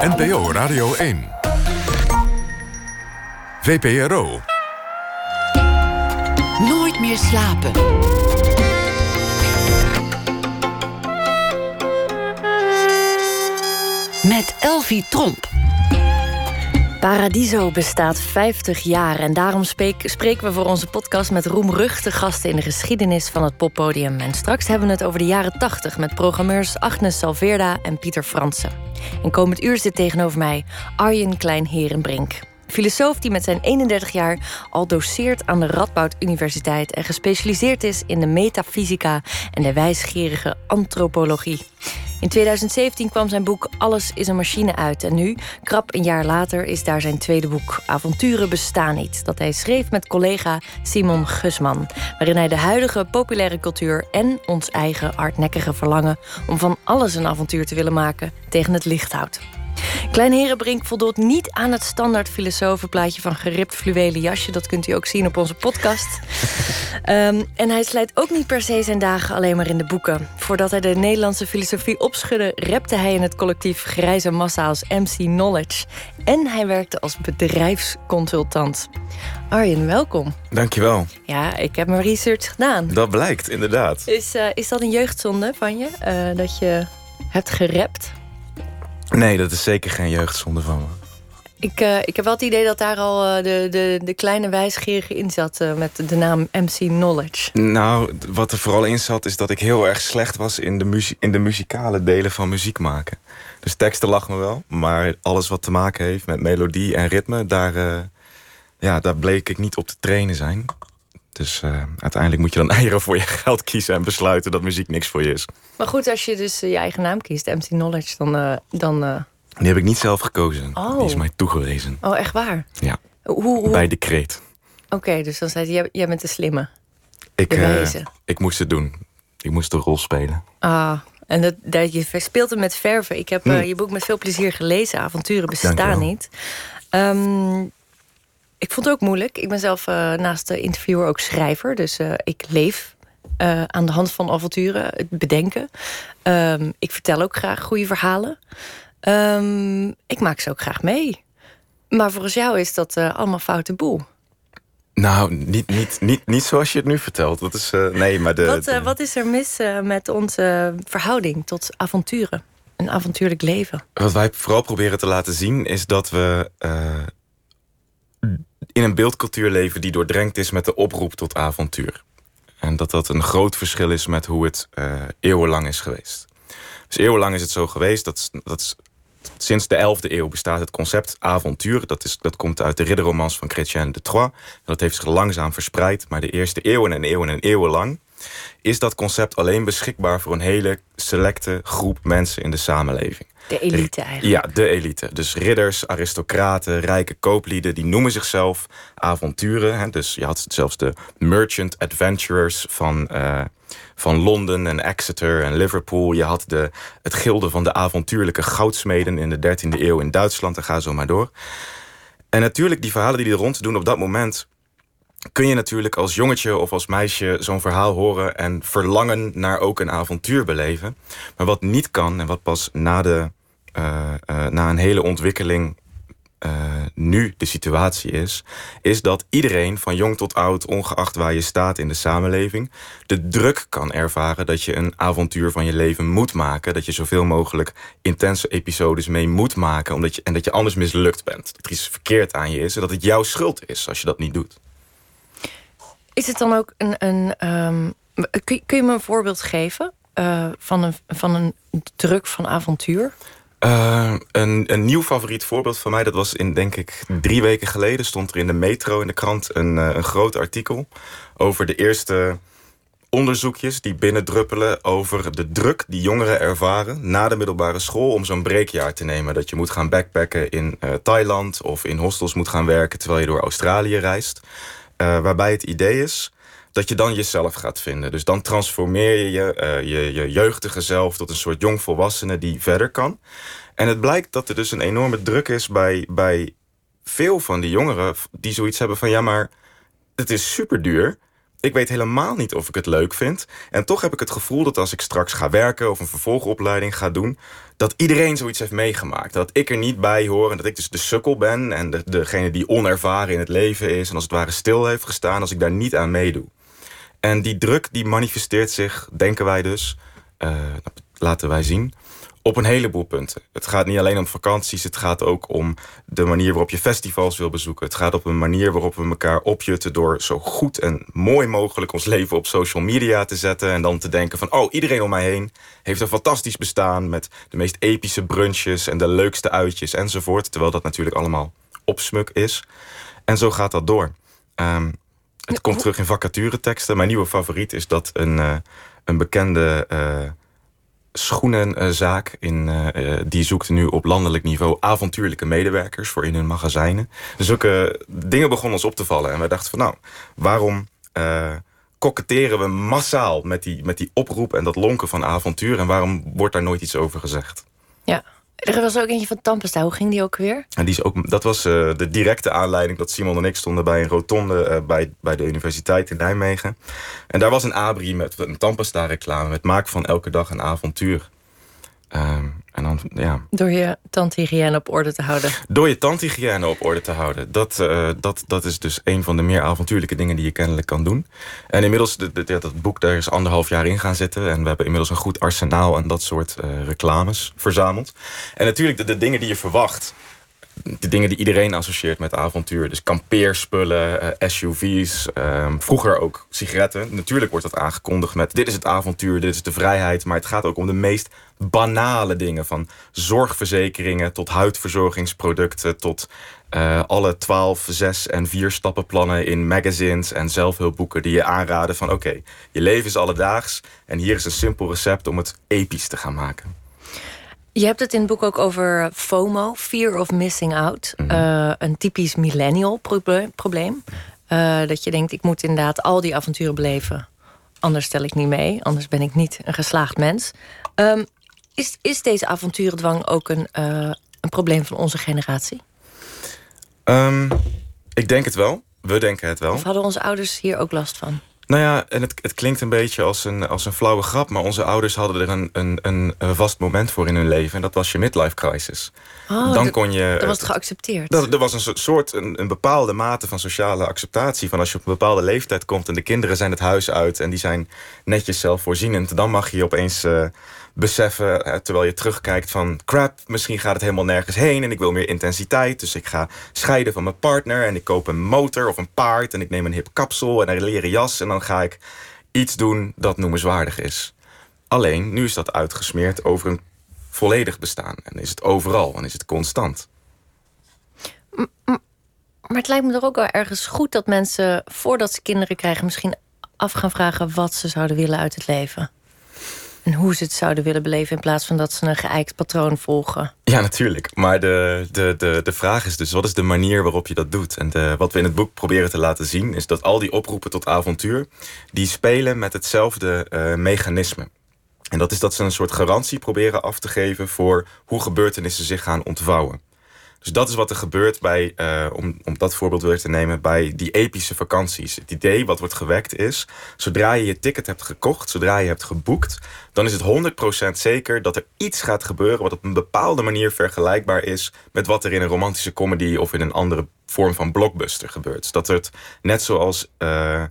NPO Radio 1. VPRO. Nooit meer slapen. Met Elvie Tromp. Paradiso bestaat 50 jaar en daarom spreken we voor onze podcast met roemruchte gasten in de geschiedenis van het poppodium. En straks hebben we het over de jaren 80 met programmeurs Agnes Salverda en Pieter Fransen. En komend uur zit tegenover mij Arjen Klein-Herenbrink. Filosoof die met zijn 31 jaar al doseert aan de Radboud Universiteit en gespecialiseerd is in de metafysica en de wijsgerige antropologie. In 2017 kwam zijn boek Alles is een machine uit. En nu, krap een jaar later, is daar zijn tweede boek Avonturen bestaan niet. Dat hij schreef met collega Simon Gusman. Waarin hij de huidige populaire cultuur en ons eigen hardnekkige verlangen om van alles een avontuur te willen maken tegen het licht houdt. Klein Herenbrink voldoet niet aan het standaard filosofenplaatje van geript fluwelen jasje. Dat kunt u ook zien op onze podcast. um, en hij slijt ook niet per se zijn dagen alleen maar in de boeken. Voordat hij de Nederlandse filosofie opschudde, repte hij in het collectief Grijze Massa als MC Knowledge. En hij werkte als bedrijfsconsultant. Arjen, welkom. Dankjewel. Ja, ik heb mijn research gedaan. Dat blijkt, inderdaad. Is, uh, is dat een jeugdzonde van je? Uh, dat je hebt gerept? Nee, dat is zeker geen jeugdzonde van me. Ik, uh, ik heb wel het idee dat daar al uh, de, de, de kleine wijsgerige in zat uh, met de naam MC Knowledge. Nou, wat er vooral in zat is dat ik heel erg slecht was in de, in de muzikale delen van muziek maken. Dus teksten lag me wel, maar alles wat te maken heeft met melodie en ritme, daar, ja, daar bleek ik niet op te trainen zijn. Dus uiteindelijk moet je dan eieren voor je geld kiezen en besluiten dat muziek niks voor je is. Maar goed, als je dus je eigen naam kiest, MC Knowledge, dan. dan die heb ik niet zelf gekozen. Oh. Die is mij toegewezen. Oh, echt waar? Ja. Hoe, hoe... Bij decreet. Oké, okay, dus dan zei hij, jij bent de slimme. Ik, ik moest het doen. Ik moest de rol spelen. Ah, en dat, dat, je speelt het met verven. Ik heb hm. uh, je boek met veel plezier gelezen. Avonturen bestaan niet. Um, ik vond het ook moeilijk. Ik ben zelf uh, naast de interviewer ook schrijver. Dus ik leef uh, aan de hand van avonturen, het bedenken. Um, ik vertel ook graag goede verhalen. Um, ik maak ze ook graag mee. Maar volgens jou is dat uh, allemaal foute boel. Nou, niet, niet, niet, niet zoals je het nu vertelt. Dat is, uh, nee, maar de, wat, de... wat is er mis met onze verhouding tot avonturen? Een avontuurlijk leven. Wat wij vooral proberen te laten zien is dat we in een beeldcultuur leven die doordrenkt is met de oproep tot avontuur. En dat dat een groot verschil is met hoe het uh, eeuwenlang is geweest. Dus eeuwenlang is het zo geweest dat, dat sinds de 11e eeuw bestaat het concept avontuur. Dat, is, dat komt uit de ridderromans van Chrétien de Troyes. Dat heeft zich langzaam verspreid, maar de eerste eeuwen en eeuwen en eeuwen lang is dat concept alleen beschikbaar voor een hele selecte groep mensen in de samenleving. De elite eigenlijk. Ja, de elite. Dus ridders, aristocraten, rijke kooplieden, die noemen zichzelf avonturen. Hè? Dus je had zelfs de merchant adventurers van, uh, van Londen en Exeter en Liverpool. Je had de, het gilde van de avontuurlijke goudsmeden in de 13e eeuw in Duitsland. En ga zo maar door. En natuurlijk, die verhalen die er rond doen op dat moment kun je natuurlijk als jongetje of als meisje zo'n verhaal horen en verlangen naar ook een avontuur beleven. Maar wat niet kan en wat pas na, de, na een hele ontwikkeling uh, nu de situatie is, is dat iedereen van jong tot oud, ongeacht waar je staat in de samenleving, de druk kan ervaren dat je een avontuur van je leven moet maken. Dat je zoveel mogelijk intense episodes mee moet maken, omdat je, en dat je anders mislukt bent. Dat er iets verkeerd aan je is en dat het jouw schuld is als je dat niet doet. Is het dan ook een. een um, kun, je me een voorbeeld geven van, een, van een druk van avontuur? Uh, een, een nieuw favoriet voorbeeld van mij, dat was in, denk ik, drie weken geleden, stond er in de metro in de krant een, uh, een groot artikel over de eerste onderzoekjes die binnendruppelen over de druk die jongeren ervaren na de middelbare school om zo'n breekjaar te nemen. Dat je moet gaan backpacken in uh, Thailand of in hostels moet gaan werken terwijl je door Australië reist. Waarbij het idee is dat je dan jezelf gaat vinden. Dus dan transformeer je je, uh, je je jeugdige zelf tot een soort jongvolwassene die verder kan. En het blijkt dat er dus een enorme druk is bij, bij veel van die jongeren die zoiets hebben van ja, maar het is super duur. ik weet helemaal niet of ik het leuk vind. En toch heb ik het gevoel dat als ik straks ga werken of een vervolgopleiding ga doen, dat iedereen zoiets heeft meegemaakt. Dat ik er niet bij hoor en dat ik dus de sukkel ben en de, degene die onervaren in het leven is en als het ware stil heeft gestaan als ik daar niet aan meedoe. En die druk die manifesteert zich, denken wij dus, uh, laten wij zien, op een heleboel punten. Het gaat niet alleen om vakanties, het gaat ook om de manier waarop je festivals wil bezoeken. Het gaat op een manier waarop we elkaar opjutten door zo goed en mooi mogelijk ons leven op social media te zetten. En dan te denken van, oh, iedereen om mij heen heeft een fantastisch bestaan met de meest epische brunches en de leukste uitjes enzovoort. Terwijl dat natuurlijk allemaal opsmuk is. En zo gaat dat door. Um, het komt terug in vacatureteksten. Mijn nieuwe favoriet is dat een, uh, een bekende uh, schoenenzaak. In, uh, die zoekt nu op landelijk niveau avontuurlijke medewerkers voor in hun magazijnen. Zulke dingen begonnen ons op te vallen. En wij dachten van nou, waarom koketteren we massaal met die, met die oproep en dat lonken van avontuur? En waarom wordt daar nooit iets over gezegd? Ja, er was ook eentje van Tampesta. Hoe ging die ook weer? En die is ook, dat was uh, de directe aanleiding dat Simon en ik stonden bij een rotonde uh, bij, bij de universiteit in Nijmegen. En daar was een abri met een Tampesta reclame met maak van elke dag een avontuur. Um, en dan, ja. Door je tandhygiëne op orde te houden. Door je tandhygiëne op orde te houden. Dat, uh, dat, dat is dus een van de meer avontuurlijke dingen die je kennelijk kan doen. En inmiddels, de, de, dat boek, daar is anderhalf jaar in gaan zitten. En we hebben inmiddels een goed arsenaal aan dat soort uh, reclames verzameld. En natuurlijk, de, de dingen die je verwacht de dingen die iedereen associeert met avontuur. Dus kampeerspullen, uh, SUV's, um, vroeger ook sigaretten. Natuurlijk wordt dat aangekondigd met dit is het avontuur, dit is de vrijheid. Maar het gaat ook om de meest banale dingen. Van zorgverzekeringen tot huidverzorgingsproducten... tot uh, alle 12, 6 en 4 stappenplannen in magazines en zelfhulpboeken... die je aanraden van oké, okay, je leven is alledaags... en hier is een simpel recept om het episch te gaan maken. Je hebt het in het boek ook over FOMO, Fear of Missing Out. Mm -hmm. uh, een typisch millennial probleem. Uh, dat je denkt, ik moet inderdaad al die avonturen beleven. Anders stel ik niet mee, anders ben ik niet een geslaagd mens. Um, is, is deze avonturendwang ook een, uh, een probleem van onze generatie? Um, ik denk het wel. We denken het wel. Of hadden onze ouders hier ook last van? Nou ja, en het, het klinkt een beetje als een, als een flauwe grap... maar onze ouders hadden er een, een, een, vast moment voor in hun leven... en dat was je midlife crisis. Oh, dan kon je, dat was het geaccepteerd? Dat, er was een soort, een, een bepaalde mate van sociale acceptatie... van als je op een bepaalde leeftijd komt... en de kinderen zijn het huis uit en die zijn netjes zelfvoorzienend... dan mag je opeens... Uh, beseffen, terwijl je terugkijkt van... crap, misschien gaat het helemaal nergens heen en ik wil meer intensiteit. Dus ik ga scheiden van mijn partner en ik koop een motor of een paard... en ik neem een hip kapsel en een leren jas... en dan ga ik iets doen dat noemenswaardig is. Alleen, nu is dat uitgesmeerd over een volledig bestaan. En is het overal en is het constant. Maar het lijkt me er ook wel ergens goed dat mensen... voordat ze kinderen krijgen misschien af gaan vragen... wat ze zouden willen uit het leven. En hoe ze het zouden willen beleven... in plaats van dat ze een geëikt patroon volgen. Ja, natuurlijk. Maar de, de, de, de vraag is dus... wat is de manier waarop je dat doet? En wat we in het boek proberen te laten zien... is dat al die oproepen tot avontuur... die spelen met hetzelfde uh, mechanisme. En dat is dat ze een soort garantie proberen af te geven... voor hoe gebeurtenissen zich gaan ontvouwen. Dus dat is wat er gebeurt bij, uh, om, om dat voorbeeld weer te nemen, bij die epische vakanties. Het idee wat wordt gewekt is, zodra je je ticket hebt gekocht, zodra je hebt geboekt, dan is het 100% zeker dat er iets gaat gebeuren wat op een bepaalde manier vergelijkbaar is met wat er in een romantische comedy of in een andere vorm van blockbuster gebeurt. Dus dat het net zoals uh,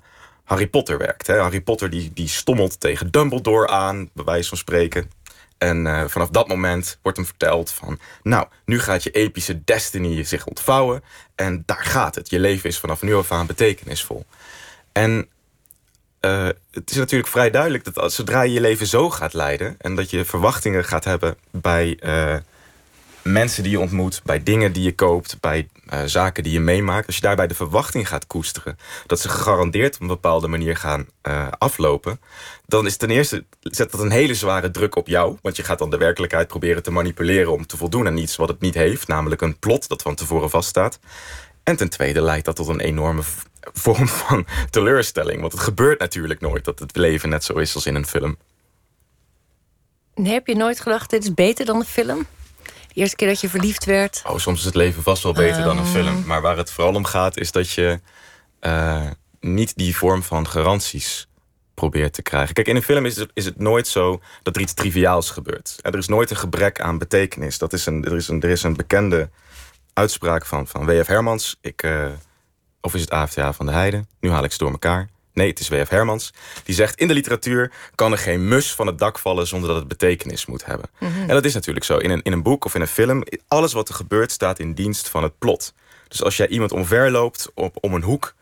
Harry Potter werkt. Hè? Harry Potter die, die stommelt tegen Dumbledore aan, bij wijze van spreken. En uh, vanaf dat moment wordt hem verteld van... nou, nu gaat je epische destiny zich ontvouwen... en daar gaat het. Je leven is vanaf nu af aan betekenisvol. En uh, het is natuurlijk vrij duidelijk dat als, zodra je je leven zo gaat leiden... en dat je verwachtingen gaat hebben bij uh, mensen die je ontmoet... bij dingen die je koopt, bij uh, zaken die je meemaakt... als je daarbij de verwachting gaat koesteren... dat ze gegarandeerd op een bepaalde manier gaan uh, aflopen... dan is ten eerste, zet dat een hele zware druk op jou. Want je gaat dan de werkelijkheid proberen te manipuleren... om te voldoen aan iets wat het niet heeft. Namelijk een plot dat van tevoren vaststaat. En ten tweede leidt dat tot een enorme vorm van teleurstelling. Want het gebeurt natuurlijk nooit dat het leven net zo is als in een film. Nee, heb je nooit gedacht, dit is beter dan een film? Eerste keer dat je verliefd werd? Oh, soms is het leven vast wel beter um... dan een film. Maar waar het vooral om gaat, is dat je uh, niet die vorm van garanties probeert te krijgen. Kijk, in een film is het, is het nooit zo dat er iets triviaals gebeurt. Er is nooit een gebrek aan betekenis. Dat is een, er, is een, er is een bekende uitspraak van, van W.F. Hermans. Ik, uh, of is het AFTA van de Heide? Nu haal ik ze door elkaar. Nee, het is W.F. Hermans. Die zegt, in de literatuur kan er geen mus van het dak vallen... zonder dat het betekenis moet hebben. En dat is natuurlijk zo. In een, in een boek of in een film... alles wat er gebeurt staat in dienst van het plot. Dus als jij iemand omverloopt op, om een hoek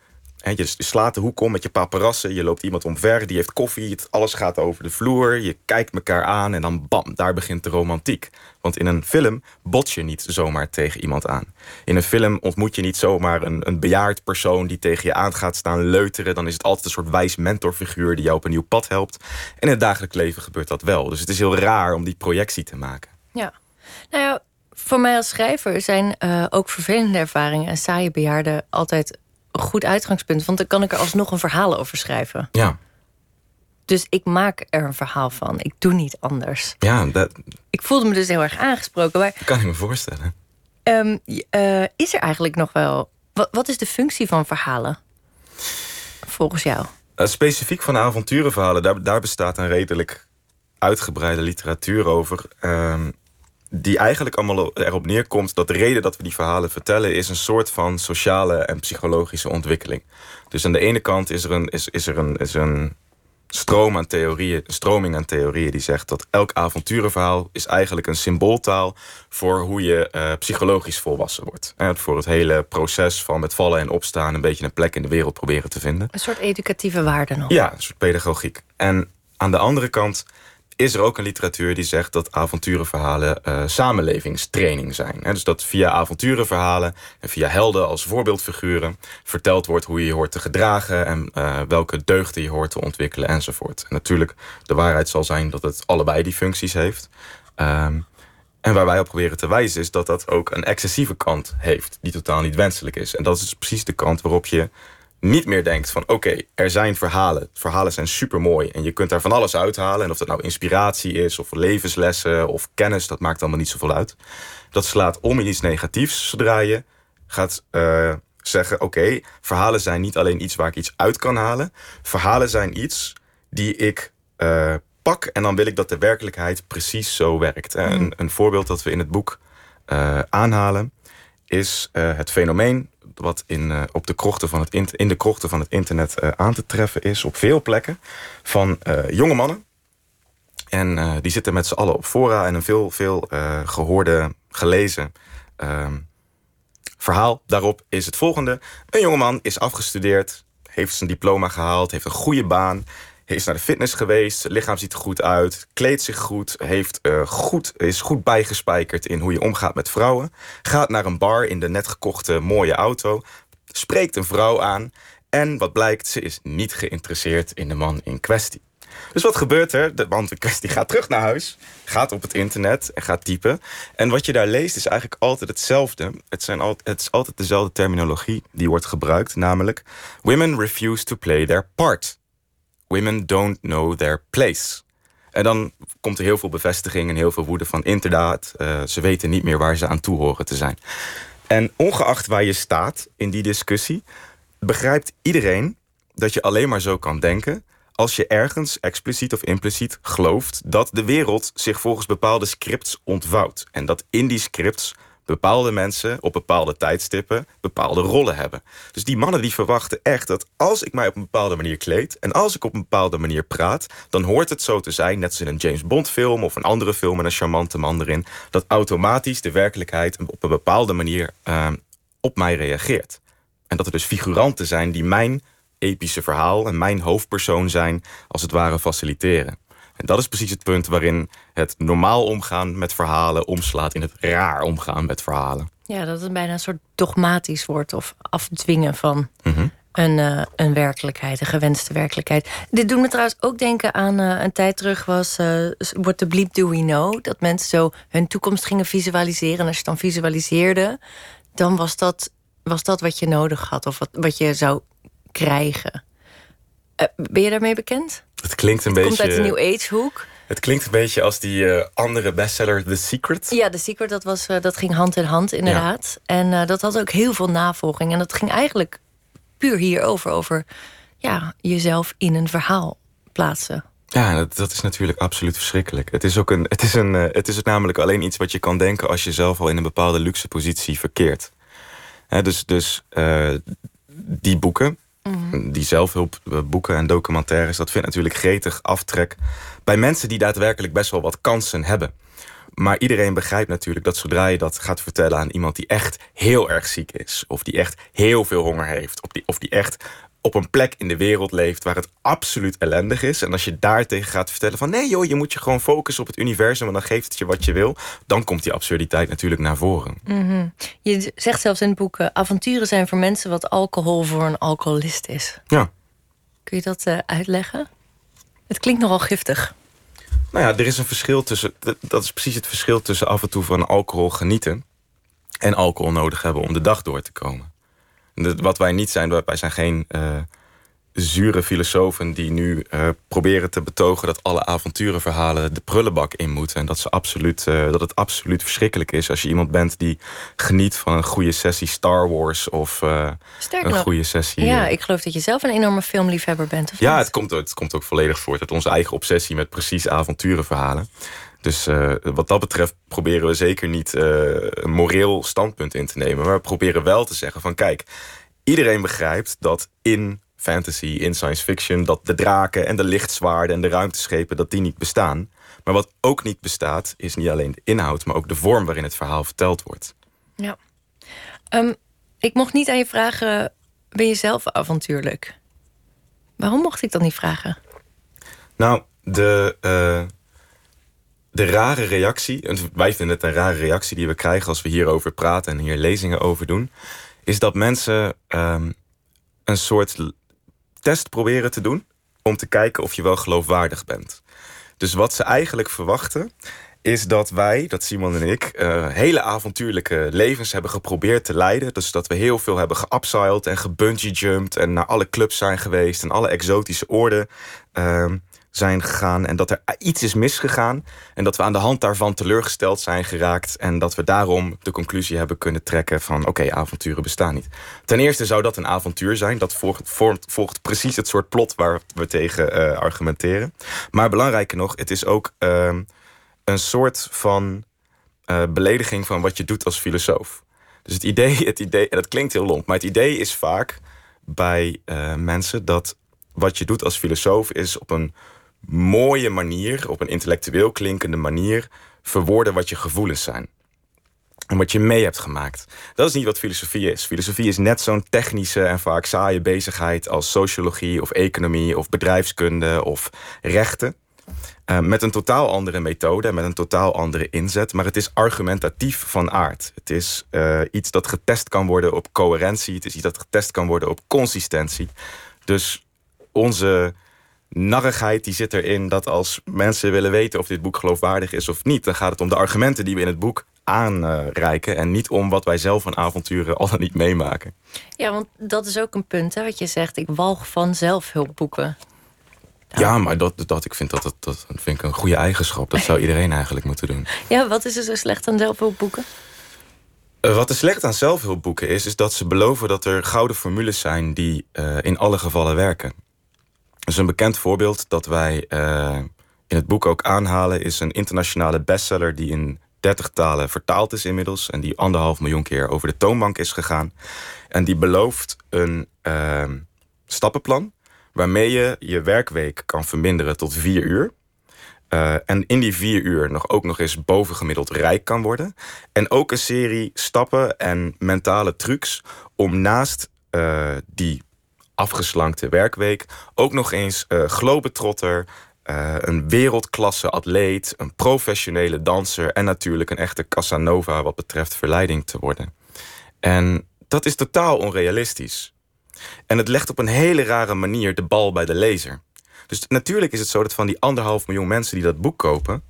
je slaat de hoek om met je paparazzen. Je loopt iemand omver, die heeft koffie. Het, alles gaat over de vloer. Je kijkt elkaar aan en dan bam, daar begint de romantiek. Want in een film bot je niet zomaar tegen iemand aan. In een film ontmoet je niet zomaar een, een bejaard persoon... die tegen je aan gaat staan leuteren. Dan is het altijd een soort wijs mentorfiguur... die jou op een nieuw pad helpt. En in het dagelijks leven gebeurt dat wel. Dus het is heel raar om die projectie te maken. Ja, nou ja, voor mij als schrijver zijn uh, ook vervelende ervaringen... en saaie bejaarden altijd een goed uitgangspunt. Want dan kan ik er alsnog een verhaal over schrijven. Ja. Dus ik maak er een verhaal van. Ik doe niet anders. Ja, dat... Ik voelde me dus heel erg aangesproken. Maar, kan ik me voorstellen. Um, uh, is er eigenlijk nog wel... Wat, wat, is de functie van verhalen? Volgens jou? Uh, specifiek van avonturenverhalen. Daar, daar bestaat een redelijk uitgebreide literatuur over. Um, die eigenlijk allemaal erop neerkomt dat de reden dat we die verhalen vertellen is een soort van sociale en psychologische ontwikkeling. Dus aan de ene kant is er een, is, is er een, is een stroom aan theorieën, een stroming aan theorieën die zegt dat elk avonturenverhaal is eigenlijk een symbooltaal voor hoe je uh, psychologisch volwassen wordt. En voor het hele proces van met vallen en opstaan een beetje een plek in de wereld proberen te vinden. Een soort educatieve waarde nog. Ja, een soort pedagogiek. En aan de andere kant is er ook een literatuur die zegt dat avonturenverhalen uh, samenlevingstraining zijn. dus dat via avonturenverhalen en via helden als voorbeeldfiguren verteld wordt hoe je je hoort te gedragen en uh, welke deugden je hoort te ontwikkelen enzovoort. En natuurlijk, de waarheid zal zijn dat het allebei die functies heeft. Um, en waar wij op proberen te wijzen is dat dat ook een excessieve kant heeft, die totaal niet wenselijk is. En dat is dus precies de kant waarop je niet meer denkt van oké, er zijn verhalen. Verhalen zijn super mooi en je kunt daar van alles uithalen. En of dat nou inspiratie is of levenslessen of kennis, dat maakt allemaal niet zoveel uit. Dat slaat om in iets negatiefs zodra je gaat uh, zeggen oké, verhalen zijn niet alleen iets waar ik iets uit kan halen. Verhalen zijn iets die ik uh, pak en dan wil ik dat de werkelijkheid precies zo werkt. Mm. Een, een, voorbeeld dat we in het boek uh, aanhalen is het fenomeen wat in, uh, op de krochten van het in de krochten van het internet uh, aan te treffen is op veel plekken van uh, jonge mannen. En die zitten met z'n allen op fora en een veel, veel gehoorde, gelezen ehm, verhaal daarop is het volgende. Een jongeman is afgestudeerd, heeft zijn diploma gehaald, heeft een goede baan is naar de fitness geweest. Lichaam ziet er goed uit. Kleedt zich goed. Heeft, uh, goed. Is goed bijgespijkerd in hoe je omgaat met vrouwen. Gaat naar een bar in de net gekochte mooie auto. Spreekt een vrouw aan. En wat blijkt, ze is niet geïnteresseerd in de man in kwestie. Dus wat gebeurt er? De man in kwestie gaat terug naar huis, gaat op het internet en gaat typen. En wat je daar leest is eigenlijk altijd hetzelfde. Het, zijn al, het is altijd dezelfde terminologie die wordt gebruikt, namelijk... Women refuse to play their part. Women don't know their place. En dan komt er heel veel bevestiging en heel veel woede van inderdaad, uh, ze weten niet meer waar ze aan toe horen te zijn. En ongeacht waar je staat in die discussie, begrijpt iedereen dat je alleen maar zo kan denken als je ergens expliciet of impliciet gelooft dat de wereld zich volgens bepaalde scripts ontvouwt. En dat in die scripts bepaalde mensen op bepaalde tijdstippen bepaalde rollen hebben. Dus die mannen die verwachten echt dat als ik mij op een bepaalde manier kleed en als ik op een bepaalde manier praat, dan hoort het zo te zijn, net als in een James Bond film of een andere film met een charmante man erin, dat automatisch de werkelijkheid op een bepaalde manier uh, op mij reageert. En dat er dus figuranten zijn die mijn epische verhaal en mijn hoofdpersoon zijn, als het ware faciliteren. En dat is precies het punt waarin het normaal omgaan met verhalen omslaat in het raar omgaan met verhalen. Ja, dat het bijna een soort dogmatisch wordt of afdwingen van mhm. een, uh, een werkelijkheid, een gewenste werkelijkheid. Dit doet me trouwens ook denken aan uh, een tijd terug was uh, What the bleep do we know? Dat mensen zo hun toekomst gingen visualiseren. En als je dan visualiseerde, dan was dat, was dat wat je nodig had of wat, wat je zou krijgen. ben je daarmee bekend? Het klinkt een beetje. Komt uit de New Age hoek. Het klinkt een beetje als die uh, andere bestseller The Secret. Ja, The Secret, dat, was, uh, dat ging hand in hand inderdaad. En uh, dat had ook heel veel navolging. En dat ging eigenlijk puur hierover, over ja, jezelf in een verhaal plaatsen. Ja, dat, dat, is natuurlijk absoluut verschrikkelijk. Het is, ook een, het, is een, eh, het is namelijk alleen iets wat je kan denken als je zelf al in een bepaalde luxe positie verkeert. dus dus die boeken, die zelfhulpboeken en documentaires, dat vindt natuurlijk gretig aftrek bij mensen die daadwerkelijk best wel wat kansen hebben. Maar iedereen begrijpt natuurlijk dat zodra je dat gaat vertellen aan iemand die echt heel erg ziek is, of die echt heel veel honger heeft, die, of die echt op een plek in de wereld leeft waar het absoluut ellendig is. En als je daar tegen gaat vertellen van nee joh, je moet je gewoon focussen op het universum en dan geeft het je wat je wil, dan komt die absurditeit natuurlijk naar voren. Mhm. Je zegt zelfs in het boek, uh, avonturen zijn voor mensen wat alcohol voor een alcoholist is. Ja. Kun je dat uh, uitleggen? Het klinkt nogal giftig. Nou ja, er is een verschil tussen. Dat is precies het verschil tussen af en toe van alcohol genieten. en alcohol nodig hebben om de dag door te komen. Wat wij niet zijn, wij zijn geen uh, zure filosofen die nu uh, proberen te betogen dat alle avonturenverhalen de prullenbak in moeten. En dat, ze absoluut, uh, dat het absoluut verschrikkelijk is als je iemand bent die geniet van een goede sessie Star Wars of een nog, goede sessie. Ja, ik geloof dat je zelf een enorme filmliefhebber bent. Of ja, het komt, het komt ook volledig voort uit onze eigen obsessie met precies avonturenverhalen. Dus uh, wat dat betreft proberen we zeker niet uh, een moreel standpunt in te nemen. Maar we proberen wel te zeggen van kijk, iedereen begrijpt dat in fantasy, in science fiction, dat de draken en de lichtzwaarden en de ruimteschepen, dat die niet bestaan. Maar wat ook niet bestaat, is niet alleen de inhoud, maar ook de vorm waarin het verhaal verteld wordt. Ja. Um, ik mocht niet aan je vragen, ben je zelf avontuurlijk? Waarom mocht ik dat niet vragen? Nou, de, uh, de rare reactie, en wij vinden het een rare reactie die we krijgen als we hierover praten en hier lezingen over doen, is dat mensen um, een soort test proberen te doen om te kijken of je wel geloofwaardig bent. Dus wat ze eigenlijk verwachten is dat wij, dat Simon en ik, uh, hele avontuurlijke levens hebben geprobeerd te leiden. Dus dat we heel veel hebben geupsiled en gebungee jumped en naar alle clubs zijn geweest en alle exotische oorden. Uh, zijn gegaan en dat er iets is misgegaan en dat we aan de hand daarvan teleurgesteld zijn geraakt en dat we daarom de conclusie hebben kunnen trekken van oké, avonturen bestaan niet. Ten eerste zou dat een avontuur zijn, dat volgt, volgt precies het soort plot waar we tegen uh, argumenteren. Maar belangrijker nog, het is ook uh, een soort van uh, belediging van wat je doet als filosoof. Dus het idee, het idee, en dat klinkt heel lomp, maar het idee is vaak bij uh, mensen dat wat je doet als filosoof is op een mooie manier, op een intellectueel klinkende manier, verwoorden wat je gevoelens zijn. En wat je mee hebt gemaakt. Dat is niet wat filosofie is. Filosofie is net zo'n technische en vaak saaie bezigheid als sociologie of economie of bedrijfskunde of rechten. Uh, met een totaal andere methode, met een totaal andere inzet. Maar het is argumentatief van aard. Het is uh, iets dat getest kan worden op coherentie. Het is iets dat getest kan worden op consistentie. Dus onze narrigheid die zit erin dat als mensen willen weten of dit boek geloofwaardig is of niet, dan gaat het om de argumenten die we in het boek aanreiken en niet om wat wij zelf van avonturen al dan niet meemaken. Ja, want dat is ook een punt, hè, wat je zegt. Ik walg van zelfhulpboeken. Ja, maar dat, dat, ik vind dat, dat, dat vind ik een goede eigenschap. Dat zou iedereen eigenlijk moeten doen. Ja, wat is er zo slecht aan zelfhulpboeken? Uh, wat er slecht aan zelfhulpboeken is, is dat ze beloven dat er gouden formules zijn die uh, in alle gevallen werken. Dus een bekend voorbeeld dat wij uh, in het boek ook aanhalen... is een internationale bestseller die in 30 talen vertaald is inmiddels... en die anderhalf miljoen keer over de toonbank is gegaan. En die belooft een uh, stappenplan... waarmee je je werkweek kan verminderen tot vier uur... Uh, en in die vier uur nog ook nog eens bovengemiddeld rijk kan worden. En ook een serie stappen en mentale trucs om naast uh, die afgeslankte werkweek. Ook nog eens uh, globetrotter, uh, een wereldklasse atleet, een professionele danser en natuurlijk een echte Casanova wat betreft verleiding te worden. En dat is totaal onrealistisch. En het legt op een hele rare manier de bal bij de lezer. Dus natuurlijk is het zo dat van die anderhalf miljoen mensen die dat boek kopen,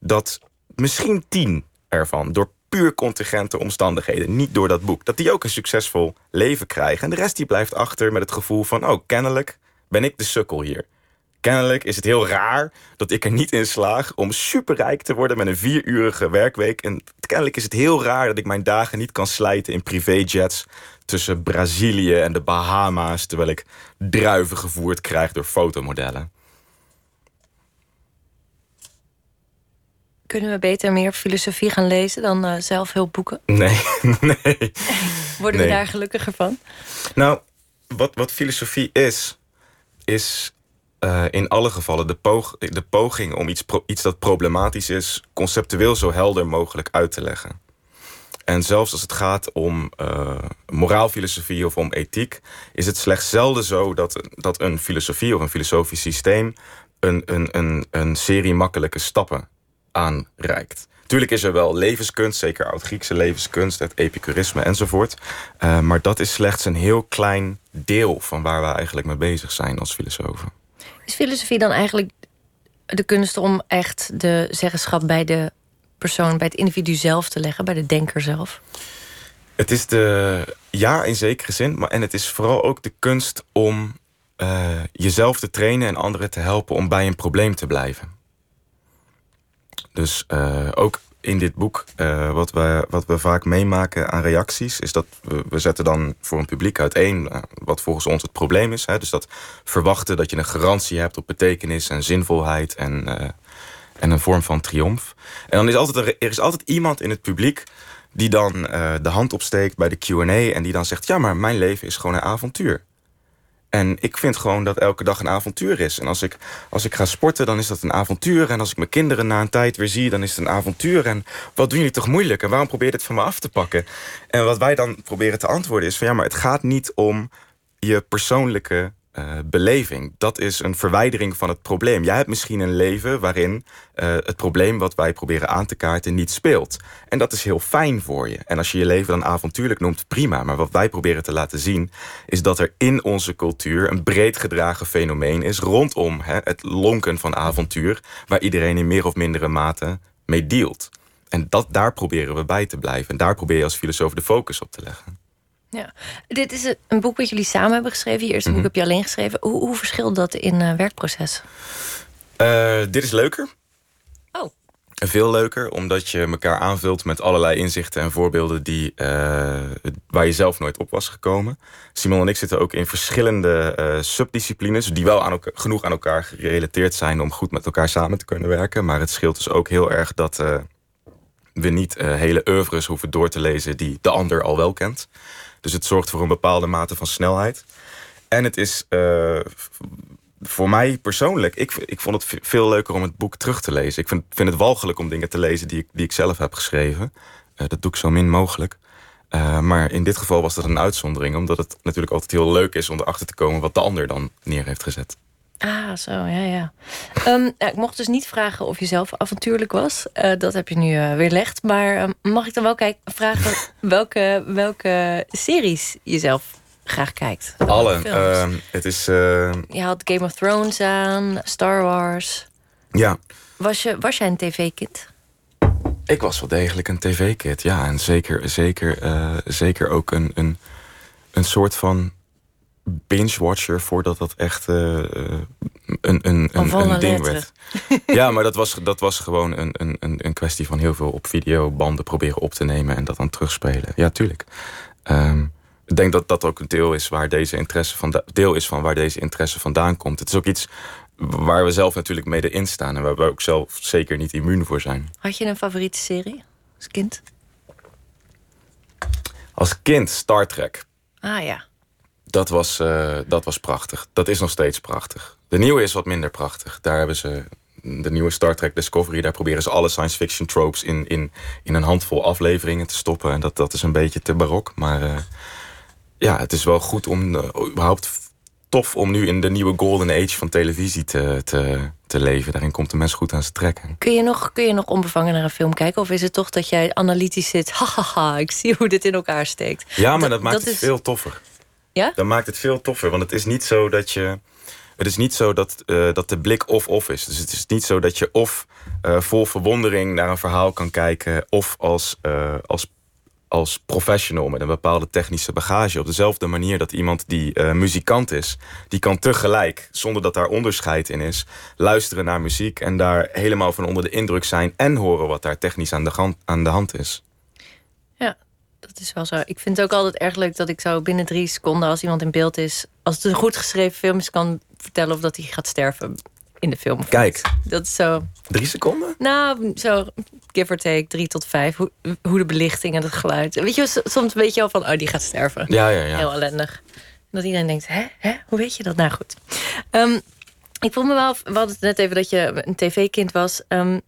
dat misschien tien ervan door puur contingente omstandigheden, niet door dat boek, dat die ook een succesvol leven krijgen. En de rest die blijft achter met het gevoel van, oh, kennelijk ben ik de sukkel hier. kennelijk is het heel raar dat ik er niet in slaag om superrijk te worden met een vierurige werkweek. En kennelijk is het heel raar dat ik mijn dagen niet kan slijten in privéjets tussen Brazilië en de Bahama's, terwijl ik druiven gevoerd krijg door fotomodellen. Kunnen we beter meer filosofie gaan lezen dan uh, zelfhulpboeken? Nee, nee. Worden we daar gelukkiger van? Nou, wat, wat filosofie is, is uh, in alle gevallen de, poog, de poging om iets, pro, iets dat problematisch is, conceptueel zo helder mogelijk uit te leggen. En zelfs als het gaat om uh, moraalfilosofie of om ethiek, is het slechts zelden zo dat, dat een filosofie of een filosofisch systeem een, een, een, een serie makkelijke stappen aanreikt. Tuurlijk is er wel levenskunst, zeker oud-Griekse levenskunst, het epicurisme enzovoort. Uh, maar dat is slechts een heel klein deel van waar we eigenlijk mee bezig zijn als filosofen. Is filosofie dan eigenlijk de kunst om echt de zeggenschap bij de persoon, bij het individu zelf te leggen, bij de denker zelf? Het is de, ja, in zekere zin, maar en het is vooral ook de kunst om uh, jezelf te trainen en anderen te helpen om bij een probleem te blijven. Dus uh, ook in dit boek, uh, wat, we, wat we vaak meemaken aan reacties, is dat we, we zetten dan voor een publiek uiteen uh, wat volgens ons het probleem is. Hè? Dus dat verwachten dat je een garantie hebt op betekenis en zinvolheid en, en een vorm van triomf. En dan is altijd er, er is altijd iemand in het publiek die dan de hand opsteekt bij de QA en die dan zegt: Ja, maar mijn leven is gewoon een avontuur. En ik vind gewoon dat elke dag een avontuur is. En als ik, als ik ga sporten, dan is dat een avontuur. En als ik mijn kinderen na een tijd weer zie, dan is het een avontuur. En wat doen jullie toch moeilijk? En waarom probeer je het van me af te pakken? En wat wij dan proberen te antwoorden is van... ja, maar het gaat niet om je persoonlijke uh, beleving. Dat is een verwijdering van het probleem. Jij hebt misschien een leven waarin uh, het probleem wat wij proberen aan te kaarten niet speelt. En dat is heel fijn voor je. En als je je leven dan avontuurlijk noemt, prima. Maar wat wij proberen te laten zien, is dat er in onze cultuur een breed gedragen fenomeen is rondom hè, het lonken van avontuur, waar iedereen in meer of mindere mate mee dealt. En dat, daar proberen we bij te blijven. En daar probeer je als filosoof de focus op te leggen. Ja, dit is een boek wat jullie samen hebben geschreven. Je eerste mm -hmm. boek heb je alleen geschreven. Hoe, hoe verschilt dat in uh, werkproces? Uh, dit is leuker. Oh. Veel leuker, omdat je elkaar aanvult met allerlei inzichten en voorbeelden die, uh, waar je zelf nooit op was gekomen. Simon en ik zitten ook in verschillende subdisciplines, die wel aan genoeg aan elkaar gerelateerd zijn om goed met elkaar samen te kunnen werken. Maar het scheelt dus ook heel erg dat we niet hele oeuvres hoeven door te lezen die de ander al wel kent. Dus het zorgt voor een bepaalde mate van snelheid. En het is uh, voor mij persoonlijk, ik, ik vond het veel leuker om het boek terug te lezen. Ik vind, vind het walgelijk om dingen te lezen die ik, die ik zelf heb geschreven. Uh, dat doe ik zo min mogelijk. Uh, maar in dit geval was dat een uitzondering, omdat het natuurlijk altijd heel leuk is om erachter te komen wat de ander dan neer heeft gezet. Ah, zo, ja, ja. um, ja ik mocht dus niet vragen of je zelf avontuurlijk was. Uh, dat heb je nu uh, weerlegd. Maar uh, mag ik dan wel kijk, vragen welke, welke series je zelf graag kijkt? Alle. Ehm, het is... Je had Game of Thrones aan, Star Wars. Ja. Was, je, was jij een tv-kid? Ik was wel degelijk een tv-kid, ja. En zeker, zeker, zeker ook een, een, een soort van binge-watcher voordat dat echt uh, een, een, een, een ding werd. ja, maar dat was, dat was gewoon een, een, een kwestie van heel veel op videobanden proberen op te nemen en dat dan terugspelen. Ja, tuurlijk. Um, ik denk dat dat ook een deel is waar deze interesse van deel is van waar deze interesse vandaan komt. Het is ook iets waar we zelf natuurlijk mede in staan en waar we ook zelf zeker niet immuun voor zijn. Had je een favoriete serie als kind? Als kind Star Trek. Ah ja. Dat was, uh, dat was prachtig. Dat is nog steeds prachtig. De nieuwe is wat minder prachtig. Daar hebben ze de nieuwe Star Trek Discovery. Daar proberen ze alle science fiction tropes in, in, in een handvol afleveringen te stoppen. En dat, dat is een beetje te barok. Maar uh, ja, het is wel goed om uh, überhaupt tof om nu in de nieuwe golden age van televisie te, te, te leven. Daarin komt de mens goed aan zijn trekken. Kun je, nog, kun je nog onbevangen naar een film kijken? Of is het toch dat jij analytisch zit? Hahaha, ik zie hoe dit in elkaar steekt. Ja, maar dat, dat maakt dat het is... veel toffer. Ja? Dan maakt het veel toffer. Want het is niet zo dat je. Het is niet zo dat, uh, dat de blik of-of is. Dus het is niet zo dat je of uh, vol verwondering naar een verhaal kan kijken. of als, uh, als als professional met een bepaalde technische bagage. Op dezelfde manier dat iemand die muzikant is, die kan tegelijk, zonder dat daar onderscheid in is, luisteren naar muziek en daar helemaal van onder de indruk zijn en horen wat daar technisch aan de, hand, aan de hand is. Ja, dat is wel zo. Ik vind het ook altijd erg leuk dat ik zo binnen drie seconden, als iemand in beeld is, als het een goed geschreven film is, kan vertellen of dat hij gaat sterven in de film. Kijk. Dat is zo. Drie seconden? Nou, zo give or take, drie tot vijf. Hoe, hoe de belichting en het geluid. Weet je, soms weet je al van, oh, die gaat sterven. Ja, ja, ja. Heel ellendig. Dat iedereen denkt, hè, hè, hoe weet je dat? Nou goed. Um, ik voel me wel, we hadden het net even dat je een tv-kind was. Um,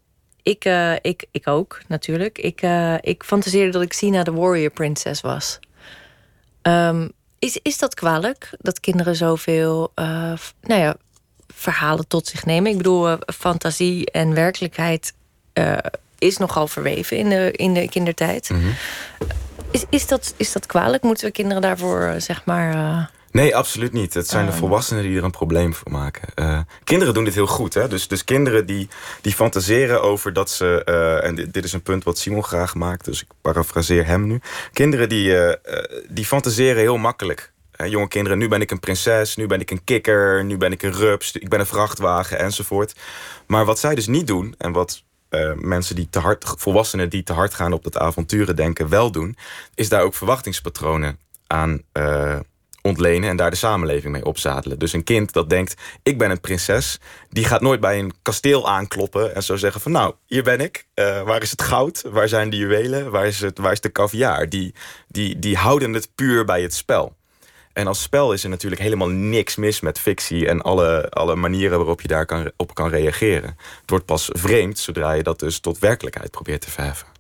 ik, uh, ik, ik ook, natuurlijk. Ik, uh, ik fantaseerde dat ik Sina de Warrior Princess was. Um, is, is dat kwalijk? Dat kinderen zoveel uh, nou ja, verhalen tot zich nemen? Ik bedoel, fantasie en werkelijkheid is nogal verweven in de, in de kindertijd. Mm -hmm. is, is, dat, is dat kwalijk? Moeten we kinderen daarvoor, zeg maar Nee, absoluut niet. Het zijn de volwassenen die er een probleem voor maken. Uh, kinderen doen dit heel goed. Hè? Dus, dus kinderen die, die fantaseren over dat ze... Uh, en dit, dit, is een punt wat Simon graag maakt, dus ik parafraseer hem nu. Kinderen die, uh, die fantaseren heel makkelijk. jonge kinderen, nu ben ik een prinses, nu ben ik een kikker... nu ben ik een rups, ik ben een vrachtwagen enzovoort. Maar wat zij dus niet doen... en wat mensen die te hard, volwassenen die te hard gaan op dat avonturen denken, wel doen, is daar ook verwachtingspatronen aan ontlenen en daar de samenleving mee opzadelen. Dus een kind dat denkt, ik ben een prinses... die gaat nooit bij een kasteel aankloppen en zo zeggen van... nou, hier ben ik, uh, waar is het goud, waar zijn de juwelen, waar is, het, waar is de caviar? Die, die, die houden het puur bij het spel. En als spel is er natuurlijk helemaal niks mis met fictie... en alle, alle manieren waarop je daar kan, op kan reageren. Het wordt pas vreemd zodra je dat dus tot werkelijkheid probeert te verheffen.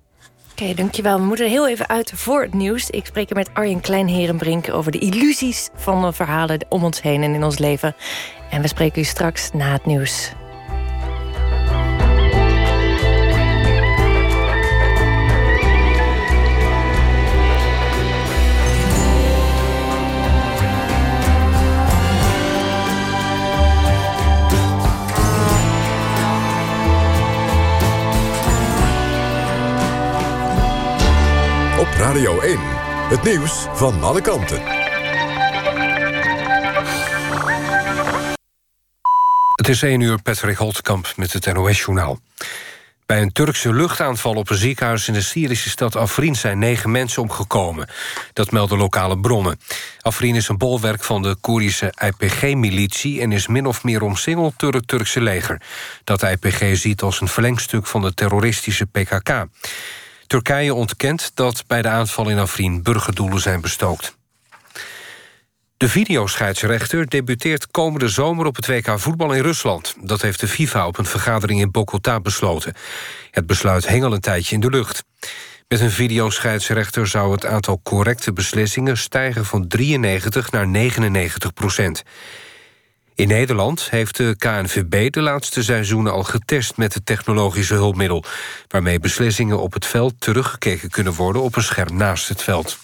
Oké, dankjewel. We moeten heel even uit voor het nieuws. Ik spreek er met Arjen Kleinherenbrink over de illusies van de verhalen om ons heen en in ons leven. En we spreken u straks na het nieuws. Radio 1. Het nieuws van alle kanten. Het is 1 uur, Patrick Holtkamp met het NOS-journaal. Bij een Turkse luchtaanval op een ziekenhuis in de Syrische stad Afrin... zijn negen mensen omgekomen. Dat melden lokale bronnen. Afrin is een bolwerk van de Koerdische IPG-militie... en is min of meer omsingeld door het Turkse leger. Dat IPG ziet als een verlengstuk van de terroristische PKK. Turkije ontkent dat bij de aanval in Afrin burgerdoelen zijn bestookt. De videoscheidsrechter debuteert komende zomer op het WK voetbal in Rusland. Dat heeft de FIFA op een vergadering in Bogota besloten. Het besluit hing al een tijdje in de lucht. Met een videoscheidsrechter zou het aantal correcte beslissingen stijgen van 93 naar 99 procent. In Nederland heeft de KNVB de laatste seizoenen al getest met het technologische hulpmiddel, waarmee beslissingen op het veld teruggekeken kunnen worden op een scherm naast het veld.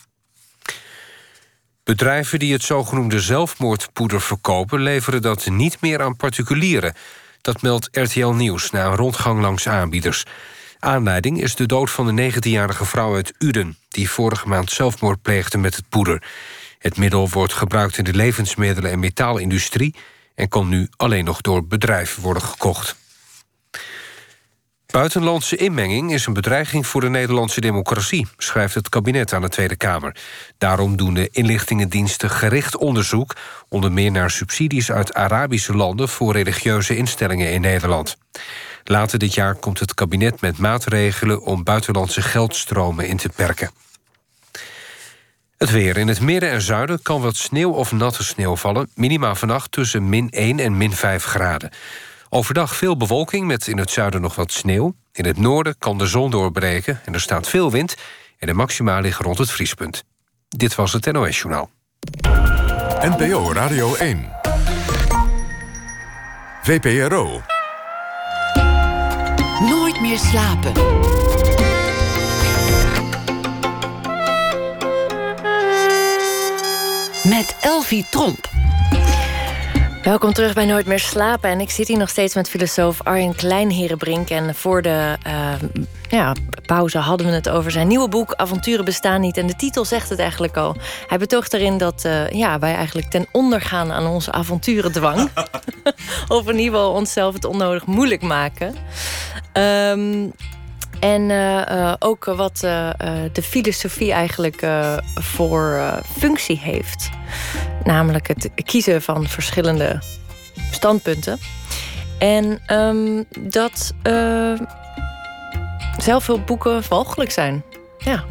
Bedrijven die het zogenoemde zelfmoordpoeder verkopen... leveren dat niet meer aan particulieren. Dat meldt RTL Nieuws na een rondgang langs aanbieders. Aanleiding is de dood van de 19-jarige vrouw uit Uden... die vorige maand zelfmoord pleegde met het poeder. Het middel wordt gebruikt in de levensmiddelen- en metaalindustrie en kon nu alleen nog door bedrijven worden gekocht. Buitenlandse inmenging is een bedreiging voor de Nederlandse democratie, schrijft het kabinet aan de Tweede Kamer. Daarom doen de inlichtingendiensten gericht onderzoek, onder meer naar subsidies uit Arabische landen voor religieuze instellingen in Nederland. Later dit jaar komt het kabinet met maatregelen om buitenlandse geldstromen in te perken. Het weer. In het midden en zuiden kan wat sneeuw of natte sneeuw vallen. Minima vannacht tussen min 1 en min 5 graden. Overdag veel bewolking met in het zuiden nog wat sneeuw. In het noorden kan de zon doorbreken en er staat veel wind... en de maxima liggen rond het vriespunt. Dit was het NOS Journaal. NPO Radio 1. VPRO. Nooit meer slapen. Met Elvie Tromp. We Welkom terug bij Nooit meer slapen. En ik zit hier nog steeds met filosoof Arjen Kleinherenbrink. En voor de uh, ja, pauze hadden we het over zijn nieuwe boek Avonturen bestaan niet. En de titel zegt het eigenlijk al. Hij betoogt erin dat uh, ja, wij eigenlijk ten onder gaan aan onze avonturendwang. of in ieder geval onszelf het onnodig moeilijk maken. Um, en uh, ook wat uh, de filosofie eigenlijk voor functie heeft. Namelijk het kiezen van verschillende standpunten. En um, dat zelfhulpboeken mogelijk zijn. Ja.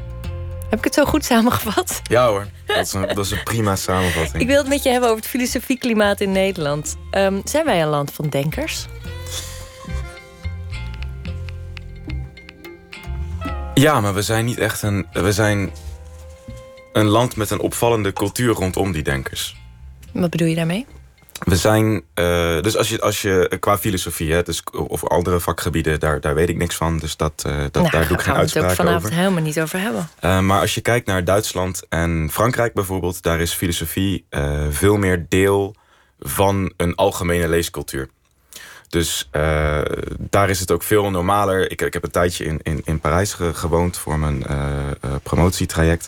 Heb ik het zo goed samengevat? Ja hoor, dat is een, dat is een prima samenvatting. Ik wil het met je hebben over het filosofieklimaat in Nederland. Um, zijn wij een land van denkers? Ja, maar we zijn niet echt een. We zijn een land met een opvallende cultuur rondom die denkers. Wat bedoel je daarmee? We zijn, uh, dus als je, als je qua filosofie, hè, dus, of andere vakgebieden, daar, daar weet ik niks van. Dus dat, uh, dat, nou, daar doe ik geen uitspraak over. Daar gaan we het vanavond helemaal niet over hebben. Uh, maar als je kijkt naar Duitsland en Frankrijk bijvoorbeeld, daar is filosofie veel meer deel van een algemene leescultuur. Dus uh, daar is het ook veel normaler. Ik, ik heb een tijdje in, in, in Parijs ge, gewoond voor mijn uh, uh, promotietraject.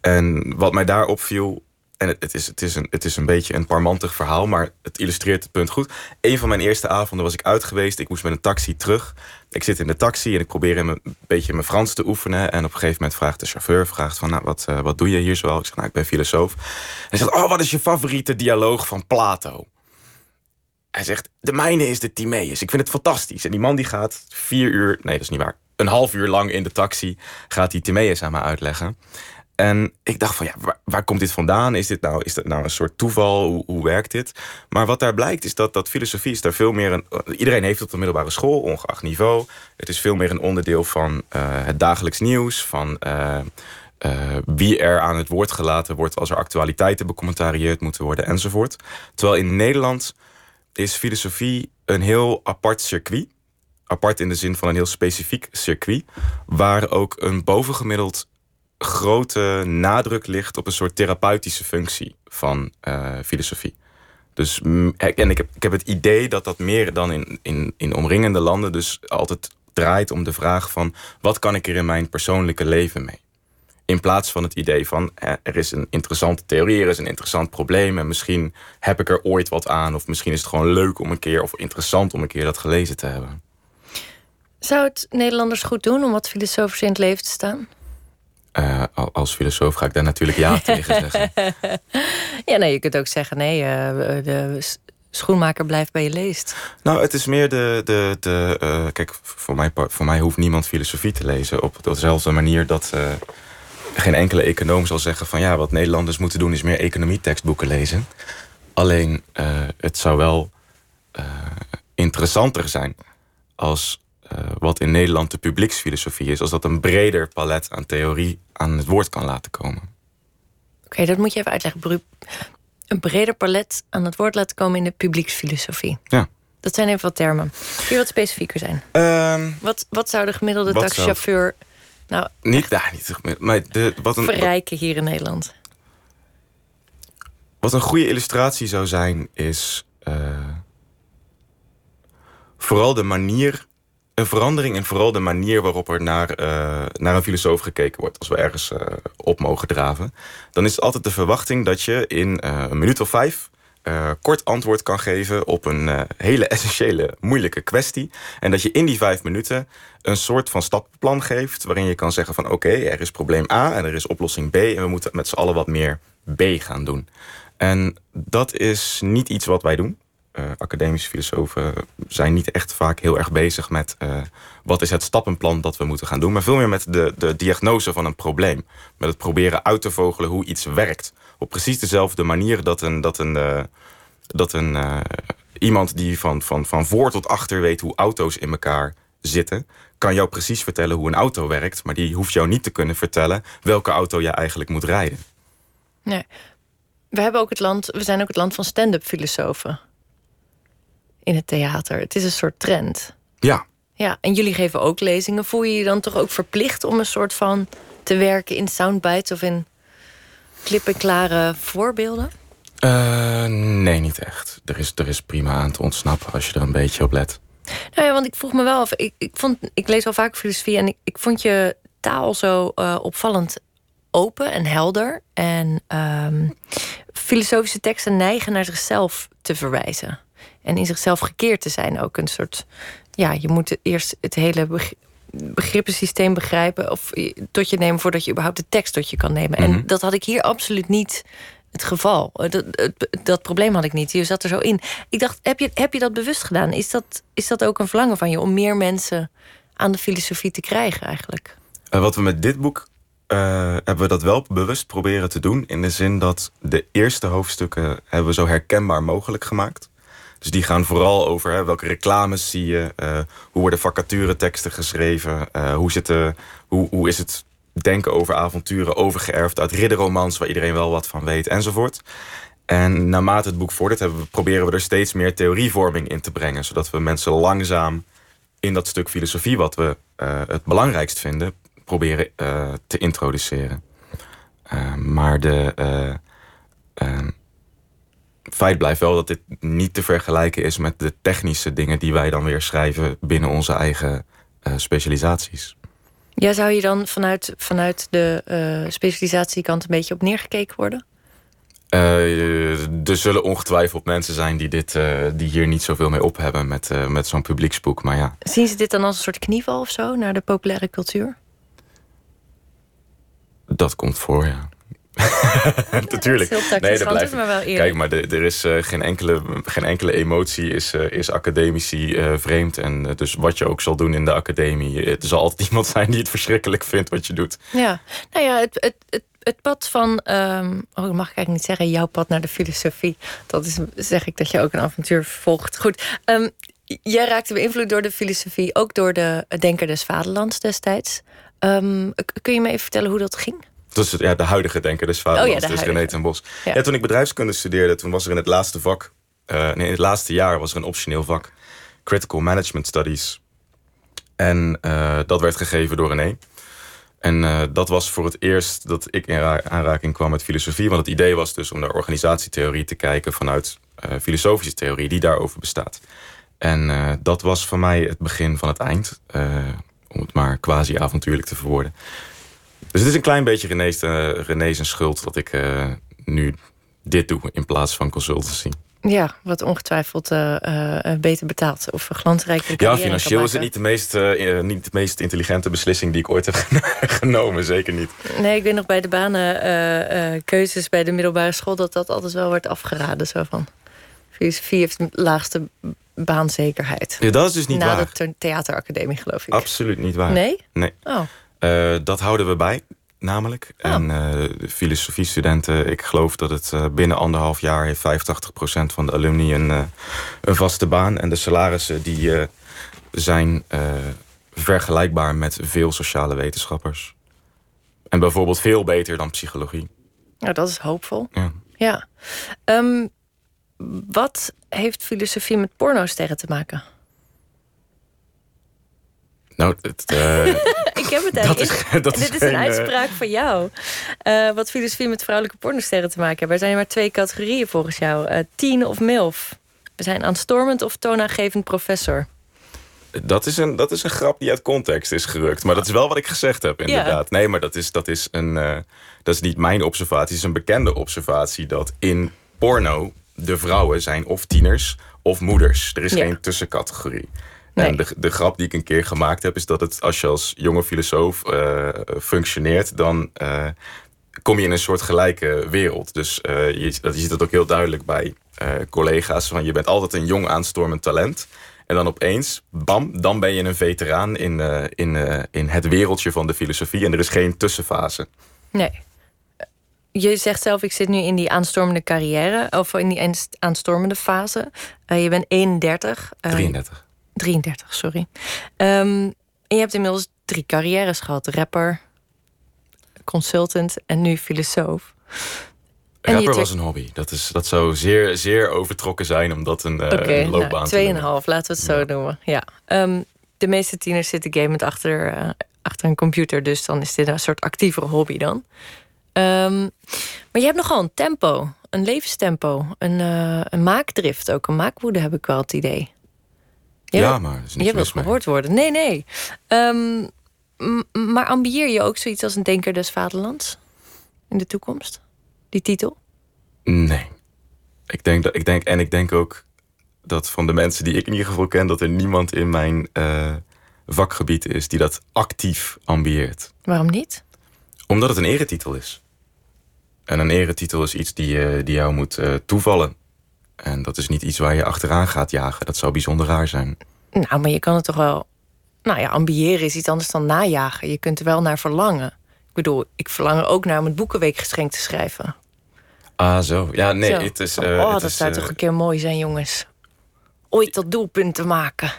En wat mij daar opviel. En het, het, is, het, is een, het is een beetje een parmantig verhaal, maar het illustreert het punt goed. Een van mijn eerste avonden was ik uit geweest. Ik moest met een taxi terug. Ik zit in de taxi en ik probeer een beetje mijn Frans te oefenen. En op een gegeven moment vraagt de chauffeur: vraagt van, nou, wat, wat doe je hier zoal? Ik zeg, nou, ik ben filosoof. En hij zegt: Oh, wat is je favoriete dialoog van Plato? Hij zegt, de mijne is de Timaeus. Ik vind het fantastisch. En die man die gaat vier uur, nee dat is niet waar, een half uur lang in de taxi gaat die Timaeus aan mij uitleggen. En ik dacht van ja, waar, komt dit vandaan? Is dit nou, is dat nou een soort toeval? Hoe, hoe, werkt dit? Maar wat daar blijkt is dat, dat filosofie is daar veel meer een. Iedereen heeft het op de middelbare school, ongeacht niveau. Het is veel meer een onderdeel van uh, het dagelijks nieuws, van. Uh, uh, wie er aan het woord gelaten wordt als er actualiteiten becommentarieerd moeten worden enzovoort. Terwijl in Nederland is filosofie een heel apart circuit. Apart in de zin van een heel specifiek circuit. Waar ook een bovengemiddeld grote nadruk ligt op een soort therapeutische functie van uh, filosofie. Dus, en ik heb, ik heb het idee dat dat meer dan in, in, in omringende landen dus altijd draait om de vraag van wat kan ik er in mijn persoonlijke leven mee? In plaats van het idee van er is een interessante theorie, er is een interessant probleem en misschien heb ik er ooit wat aan. Of misschien is het gewoon leuk om een keer of interessant om een keer dat gelezen te hebben. Zou het Nederlanders goed doen om wat filosofisch in het leven te staan? Uh, als filosoof ga ik daar natuurlijk ja tegen zeggen. Ja, nee, je kunt ook zeggen nee, uh, de schoenmaker blijft bij je leest. Nou, het is meer de. de, de uh, kijk, voor mij, voor mij hoeft niemand filosofie te lezen op dezelfde manier dat geen enkele econoom zal zeggen van ja, wat Nederlanders moeten doen is meer economietekstboeken lezen. Alleen uh, het zou wel uh, interessanter zijn als uh, wat in Nederland de publieksfilosofie is, als dat een breder palet aan theorie aan het woord kan laten komen. Oké, okay, dat moet je even uitleggen. Een breder palet aan het woord laten komen in de publieksfilosofie. Ja. Dat zijn even wat termen. Kun je wat specifieker zijn? Um, wat, wat zou de gemiddelde taxichauffeur nou, niet daar, niet maar de, wat een, verrijken hier in Nederland. Wat een goede illustratie zou zijn, is uh, vooral de manier, een verandering in vooral de manier waarop er naar, uh, naar een filosoof gekeken wordt. Als we ergens uh, op mogen draven, dan is het altijd de verwachting dat je in een minuut of vijf uh, kort antwoord kan geven op een uh, hele essentiële, moeilijke kwestie. En dat je in die vijf minuten een soort van stappenplan geeft. waarin je kan zeggen: van oké, er is probleem A en er is oplossing B. en we moeten met z'n allen wat meer B gaan doen. En dat is niet iets wat wij doen. Uh, academische filosofen zijn niet echt vaak heel erg bezig met wat is het stappenplan dat we moeten gaan doen, maar veel meer met de, de diagnose van een probleem. Met het proberen uit te vogelen hoe iets werkt op precies dezelfde manier dat een, dat een, uh, dat een uh, iemand die van, van, van voor tot achter weet hoe auto's in elkaar zitten, kan jou precies vertellen hoe een auto werkt, maar die hoeft jou niet te kunnen vertellen welke auto je eigenlijk moet rijden. Nee. We, hebben ook het land, we zijn ook het land van stand-up filosofen in het theater. Het is een soort trend. Ja. Ja, en jullie geven ook lezingen. Voel je je dan toch ook verplicht om een soort van te werken in soundbites of in klippenklare voorbeelden? Uh, nee, niet echt. Er is, er is prima aan te ontsnappen als je er een beetje op let. Nou ja, want ik vroeg me wel af. Ik, ik, vond, ik lees al vaak filosofie en ik, ik vond je taal zo uh, opvallend open en helder. En um, filosofische teksten neigen naar zichzelf te verwijzen. En in zichzelf gekeerd te zijn. Ook een soort. Ja, je moet eerst het hele begrippensysteem begrijpen. Of tot je nemen voordat je überhaupt de tekst tot je kan nemen. En Mhm. dat had ik hier absoluut niet het geval. Dat, dat, dat probleem had ik niet. Je zat er zo in. Ik dacht, heb je, heb je dat bewust gedaan? Is dat, is dat ook een verlangen van je om meer mensen aan de filosofie te krijgen eigenlijk? Uh, wat we met dit boek uh, hebben we dat wel bewust proberen te doen. In de zin dat de eerste hoofdstukken hebben we zo herkenbaar mogelijk gemaakt. Dus die gaan vooral over hè, welke reclames zie je, uh, hoe worden vacatureteksten geschreven, uh, hoe, zitten, hoe, hoe is het denken over avonturen overgeërfd uit ridderromans waar iedereen wel wat van weet enzovoort. En naarmate het boek vordert, hebben we, proberen we er steeds meer theorievorming in te brengen, zodat we mensen langzaam in dat stuk filosofie wat we uh, het belangrijkst vinden, proberen te introduceren. Maar de feit blijft wel dat dit niet te vergelijken is met de technische dingen die wij dan weer schrijven binnen onze eigen specialisaties. Ja, zou je dan vanuit, vanuit de uh, specialisatiekant een beetje op neergekeken worden? Uh, er zullen ongetwijfeld mensen zijn die, dit, uh, die hier niet zoveel mee op hebben met, met zo'n publieksboek. Maar ja. Zien ze dit dan als een soort knieval of zo naar de populaire cultuur? Dat komt voor, ja. Natuurlijk. Ja, nee, dat blijft. Maar wel Kijk, maar de, er is uh, geen, enkele, geen enkele emotie is, uh, is academici uh, vreemd. En dus wat je ook zal doen in de academie, er zal altijd iemand zijn die het verschrikkelijk vindt wat je doet. Ja, nou ja, het, het, het, het pad van, um, oh, dat mag ik eigenlijk niet zeggen, jouw pad naar de filosofie. Dat is, zeg ik dat je ook een avontuur volgt. Goed. Um, jij raakte beïnvloed door de filosofie, ook door de Denker des Vaderlands destijds. Um, kun je me even vertellen hoe dat ging? Dus ja, de huidige denker vaderlands, oh ja, dus René ten Bos. Ja. Ja. toen ik bedrijfskunde studeerde, toen was er in het laatste vak... Uh, nee, in het laatste jaar was er een optioneel vak. Critical Management Studies. En uh, dat werd gegeven door René. En uh, dat was voor het eerst dat ik in aanraking kwam met filosofie. Want het idee was dus om naar organisatietheorie te kijken... vanuit filosofische theorie die daarover bestaat. En dat was voor mij het begin van het eind. om het maar quasi-avontuurlijk te verwoorden. Dus het is een klein beetje René's, uh, René's schuld dat ik uh, nu dit doe in plaats van consultancy. Ja, wat ongetwijfeld uh, beter betaald of glansrijker. Ja, financieel is het niet de, meest, niet de meest intelligente beslissing die ik ooit heb genomen. Zeker niet. Nee, ik weet nog bij de banen keuzes bij de middelbare school dat dat altijd wel wordt afgeraden. Zo van filosofie heeft de laagste baanzekerheid. Ja, dat is dus niet Na waar. de theateracademie, geloof ik. Absoluut niet waar. Nee? Nee. Oh. Uh, dat houden we bij, namelijk. Oh. En uh, de filosofiestudenten, ik geloof dat het uh, binnen anderhalf jaar... heeft 85% van de alumni een, een, vaste baan. En de salarissen die zijn vergelijkbaar met veel sociale wetenschappers. En bijvoorbeeld veel beter dan psychologie. Nou, dat is hoopvol. Ja. ja. Um, wat heeft filosofie met pornosterren te maken? Nou, het, uh, dat is, dat Dit is een uitspraak uh, van jou. Uh, wat filosofie met vrouwelijke pornosterren te maken heeft. Er zijn maar twee categorieën volgens jou. teen of milf. We zijn aanstormend of toonaangevend professor. Dat is, een, dat is een grap die uit context is gerukt. Maar dat is wel wat ik gezegd heb, inderdaad. Ja. Nee, maar dat is, dat, is een, dat is niet mijn observatie. Het is een bekende observatie dat in porno de vrouwen zijn of tieners of moeders. Er is ja. geen tussencategorie. Nee. En de, de grap die ik een keer gemaakt heb, is dat het als je als jonge filosoof uh, functioneert, dan uh, kom je in een soort gelijke wereld. Dus uh, je, je ziet dat ook heel duidelijk bij collega's. Van je bent altijd een jong aanstormend talent. En dan opeens, bam, dan ben je een veteraan in, in, in het wereldje van de filosofie. En er is geen tussenfase. Nee. Je zegt zelf, ik zit nu in die aanstormende carrière, of in die aanstormende fase. je bent 31. 33. 33, sorry. Um, en je hebt inmiddels drie carrières gehad: rapper, consultant en nu filosoof. En rapper was een hobby. Dat, is, dat zou zeer, zeer overtrokken zijn om dat een, uh, okay, een loopbaan nou, te Tweeënhalf, laten we het zo Ja. noemen. Ja. Um, de meeste tieners zitten gamend achter, uh, achter een computer, dus dan is dit een soort actievere hobby dan. Um, maar je hebt nogal een tempo een levenstempo, een, uh, een maakdrift, ook een maakwoede heb ik wel het idee. Ja, maar is niet je wilt gehoord worden. Nee, nee. Um, maar ambieer je ook zoiets als een denker des vaderlands in de toekomst? Die titel? Nee. Ik denk dat ik denk en ik denk ook dat van de mensen die ik in ieder geval ken, dat er niemand in mijn uh, vakgebied is die dat actief ambieert. Waarom niet? Omdat het een eretitel is. En een eretitel is iets die, uh, die jou moet uh, toevallen. En dat is niet iets waar je achteraan gaat jagen. Dat zou bijzonder raar zijn. Nou, maar je kan het toch wel. Nou ja, ambiëren is iets anders dan najagen. Je kunt er wel naar verlangen. Ik bedoel, ik verlang er ook naar om het boekenweekgeschenk te schrijven. Ah, zo. Ja, nee, zo. het is. Uh, oh, het dat is, zou toch een keer mooi zijn, jongens. Ooit dat doelpunt te maken.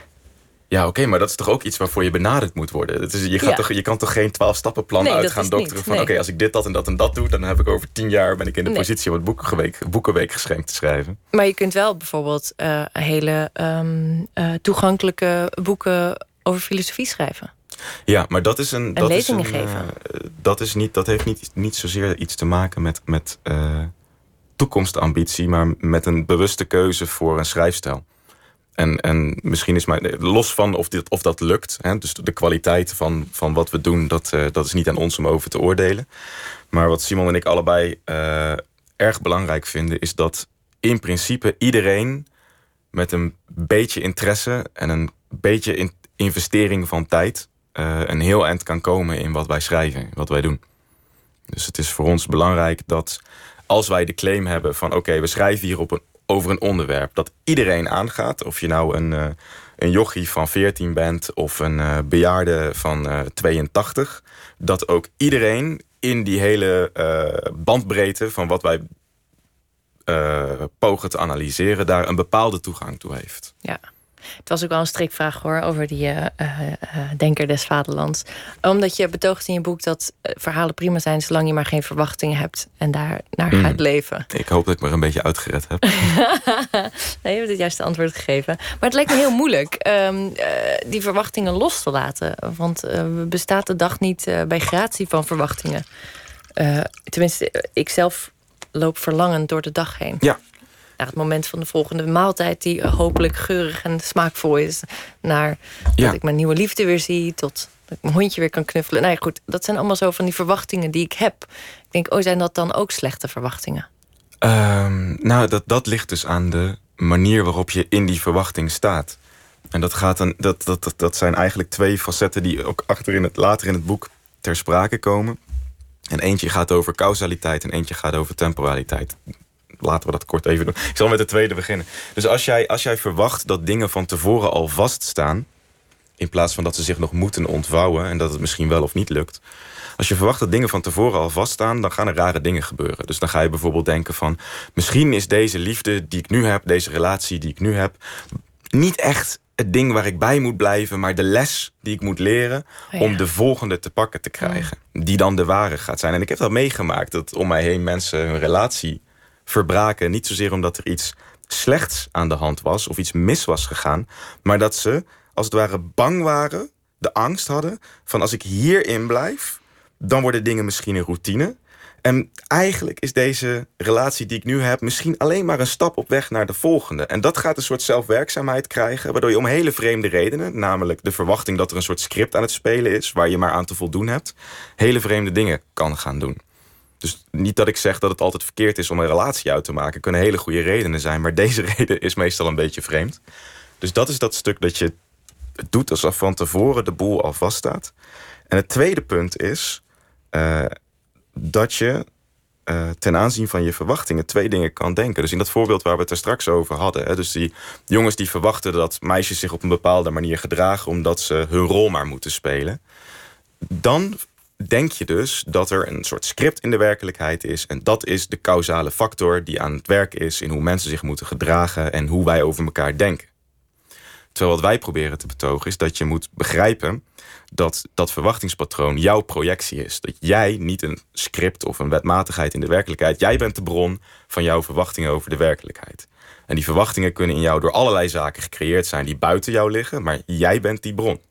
Ja, oké, maar dat is toch ook iets waarvoor je benaderd moet worden. Het is, je, gaat Ja. toch, je kan toch geen twaalf stappenplan Nee, dat uit gaan is dokteren niet, van... nee. oké, als ik dit, dat en dat en dat doe... dan heb ik over tien jaar ben ik in de Nee. positie om het boekenweek, boekenweekgeschenk te schrijven. Maar je kunt wel bijvoorbeeld eh, hele ehm, eh, toegankelijke boeken over filosofie schrijven. Ja, maar dat is een. dat is lezingen een, geven. eh, dat, is niet, dat heeft niet, niet zozeer iets te maken met, met toekomstambitie, maar met een bewuste keuze voor een schrijfstijl. En, en misschien is mijn. Los van of, dit, of dat lukt, hè, dus de kwaliteit van, van wat we doen, dat, eh, dat is niet aan ons om over te oordelen. Maar wat Simon en ik allebei eh, erg belangrijk vinden, is dat in principe iedereen met een beetje interesse en een beetje in- investering van tijd eh, een heel eind kan komen in wat wij schrijven, wat wij doen. Dus het is voor ons belangrijk dat als wij de claim hebben van oké, we schrijven hier op een, over een onderwerp dat iedereen aangaat, of je nou een, eh, een jochie van 14 bent of een eh, bejaarde van eh, 82, dat ook iedereen in die hele bandbreedte van wat wij pogen te analyseren, daar een bepaalde toegang toe heeft. Ja. Het was ook wel een strikvraag hoor, over die eh, eh, eh, denker des vaderlands. Omdat je betoogt in je boek dat verhalen prima zijn... zolang je maar geen verwachtingen hebt en daar naar Mhm. gaat leven. Ik hoop dat ik me er een beetje uitgered heb. nee, je hebt het juiste antwoord gegeven. Maar het lijkt me heel moeilijk eh, die verwachtingen los te laten. Want bestaat de dag niet bij gratie van verwachtingen. Tenminste, ik zelf loop verlangend door de dag heen. Ja. Naar het moment van de volgende maaltijd... die eh, hopelijk geurig en smaakvol is. Naar Ja. dat ik mijn nieuwe liefde weer zie. Tot dat ik mijn hondje weer kan knuffelen. Nou ja, goed, dat zijn allemaal zo van die verwachtingen die ik heb. Ik denk, oh, zijn dat dan ook slechte verwachtingen? Ehm, nou, dat, dat ligt dus aan de manier waarop je in die verwachting staat. En dat, gaat dan, dat, dat, dat, dat zijn eigenlijk twee facetten die ook achter in het, later in het boek ter sprake komen. En eentje gaat over causaliteit en eentje gaat over temporaliteit. Laten we dat kort even doen. Ik zal met de tweede beginnen. Dus als jij, als jij verwacht dat dingen van tevoren al vaststaan, in plaats van dat ze zich nog moeten ontvouwen en dat het misschien wel of niet lukt. Als je verwacht dat dingen van tevoren al vaststaan, dan gaan er rare dingen gebeuren. Dus dan ga je bijvoorbeeld denken van, misschien is deze liefde die ik nu heb, deze relatie die ik nu heb, niet echt het ding waar ik bij moet blijven, maar de les die ik moet leren Oh ja. om de volgende te pakken te krijgen. Die dan de ware gaat zijn. En ik heb dat meegemaakt, dat om mij heen mensen hun relatie verbraken. Niet zozeer omdat er iets slechts aan de hand was of iets mis was gegaan, maar dat ze als het ware bang waren, de angst hadden van als ik hierin blijf, dan worden dingen misschien een routine. En eigenlijk is deze relatie die ik nu heb misschien alleen maar een stap op weg naar de volgende. En dat gaat een soort zelfwerkzaamheid krijgen, waardoor je om hele vreemde redenen, namelijk de verwachting dat er een soort script aan het spelen is, waar je maar aan te voldoen hebt, hele vreemde dingen kan gaan doen. Dus niet dat ik zeg dat het altijd verkeerd is om een relatie uit te maken. kunnen hele goede redenen zijn, maar deze reden is meestal een beetje vreemd. Dus dat is dat stuk dat je doet alsof van tevoren de boel al vaststaat. En het tweede punt is eh, dat je eh, ten aanzien van je verwachtingen twee dingen kan denken. Dus in dat voorbeeld waar we het er straks over hadden. Hè, dus die jongens die verwachten dat meisjes zich op een bepaalde manier gedragen omdat ze hun rol maar moeten spelen. Dan denk je dus dat er een soort script in de werkelijkheid is. En dat is de causale factor die aan het werk is in hoe mensen zich moeten gedragen en hoe wij over elkaar denken. Terwijl wat wij proberen te betogen is dat je moet begrijpen dat dat verwachtingspatroon jouw projectie is. Dat jij niet een script of een wetmatigheid in de werkelijkheid. Jij bent de bron van jouw verwachtingen over de werkelijkheid. En die verwachtingen kunnen in jou door allerlei zaken gecreëerd zijn die buiten jou liggen, maar jij bent die bron.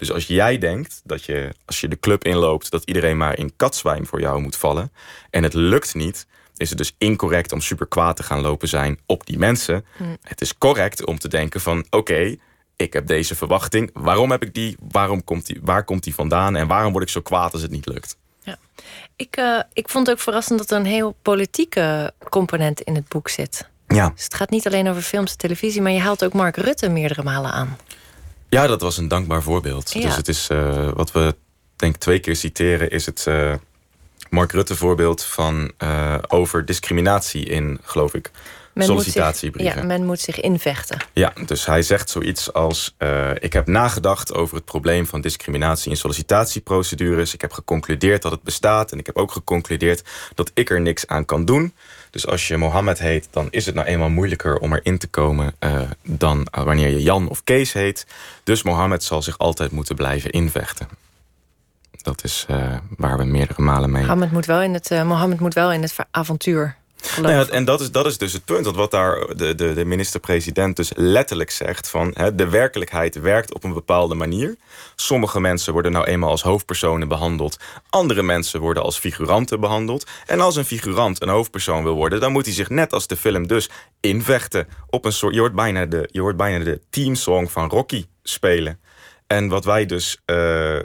Dus als jij denkt dat je, als je de club inloopt, dat iedereen maar in katzwijn voor jou moet vallen. En het lukt niet. is het dus incorrect om super kwaad te gaan lopen zijn op die mensen. Het is correct om te denken van oké, ik heb deze verwachting. Waarom heb ik die? Waarom komt die? Waar komt die vandaan? En waarom word ik zo kwaad als het niet lukt? Ja. Ik, uh, ik vond het ook verrassend dat er een heel politieke component in het boek zit. Ja. Dus het gaat niet alleen over films en televisie, maar je haalt ook Mark Rutte meerdere malen aan. Ja, dat was een dankbaar voorbeeld. Ja. Dus het is uh, wat we denk twee keer citeren, is het uh, Mark Rutte voorbeeld van over discriminatie in, geloof ik, men sollicitatiebrieven. Zich, ja, men moet zich invechten. Ja, dus hij zegt zoiets als: Ik heb nagedacht over het probleem van discriminatie in sollicitatieprocedures. Ik heb geconcludeerd dat het bestaat. En ik heb ook geconcludeerd dat ik er niks aan kan doen. Dus als je Mohammed heet, dan is het nou eenmaal moeilijker om erin te komen uh, dan wanneer je Jan of Kees heet. Dus Mohammed zal zich altijd moeten blijven invechten. Dat is uh, waar we meerdere malen mee. Mohammed moet wel in het, Mohammed moet wel in het avontuur nou ja, en dat is, dat is dus het punt. Want wat daar de, de, de minister-president dus letterlijk zegt: van hè, de werkelijkheid werkt op een bepaalde manier. Sommige mensen worden nou eenmaal als hoofdpersonen behandeld. Andere mensen worden als figuranten behandeld. En als een figurant een hoofdpersoon wil worden, dan moet hij zich net als de film dus invechten. Op een soort. Je hoort bijna de, je hoort bijna de teamsong van Rocky spelen. En wat wij dus. Uh,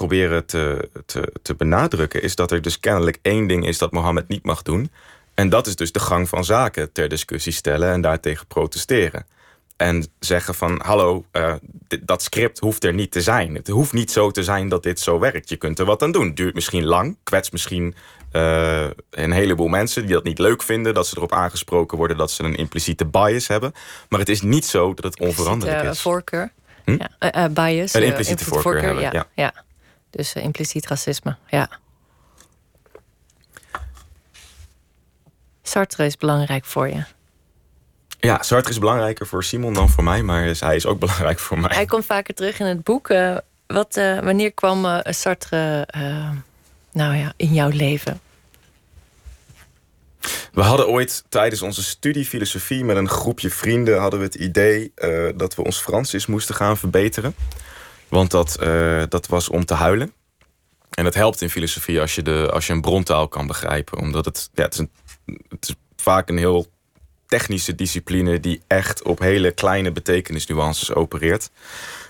proberen te, te, te benadrukken, is dat er dus kennelijk één ding is dat Mohammed niet mag doen. En dat is dus de gang van zaken ter discussie stellen en daartegen protesteren. En zeggen van, hallo, uh, dit, dat script hoeft er niet te zijn. Het hoeft niet zo te zijn dat dit zo werkt. Je kunt er wat aan doen. Duurt misschien lang, kwets misschien uh, een heleboel mensen die dat niet leuk vinden. Dat ze erop aangesproken worden dat ze een impliciete bias hebben. Maar het is niet zo dat het onveranderlijk is. voorkeur. Hm? Ja, uh, bias. Een impliciete voorkeur, voorkeur, hebben, ja. ja. ja. Dus uh, impliciet racisme, ja. Sartre is belangrijk voor je. Ja, Sartre is belangrijker voor Simon dan voor mij, maar hij is ook belangrijk voor mij. Hij komt vaker terug in het boek. Uh, wat, uh, wanneer kwam Sartre nou ja, in jouw leven? We hadden ooit tijdens onze studie filosofie met een groepje vrienden hadden we het idee dat we ons Frans eens moesten gaan verbeteren. Want dat, uh, dat was om te huilen. En het helpt in filosofie als je, de, als je een brontaal kan begrijpen. Omdat het, ja, het, is een, het is vaak een heel technische discipline... die echt op hele kleine betekenisnuances opereert.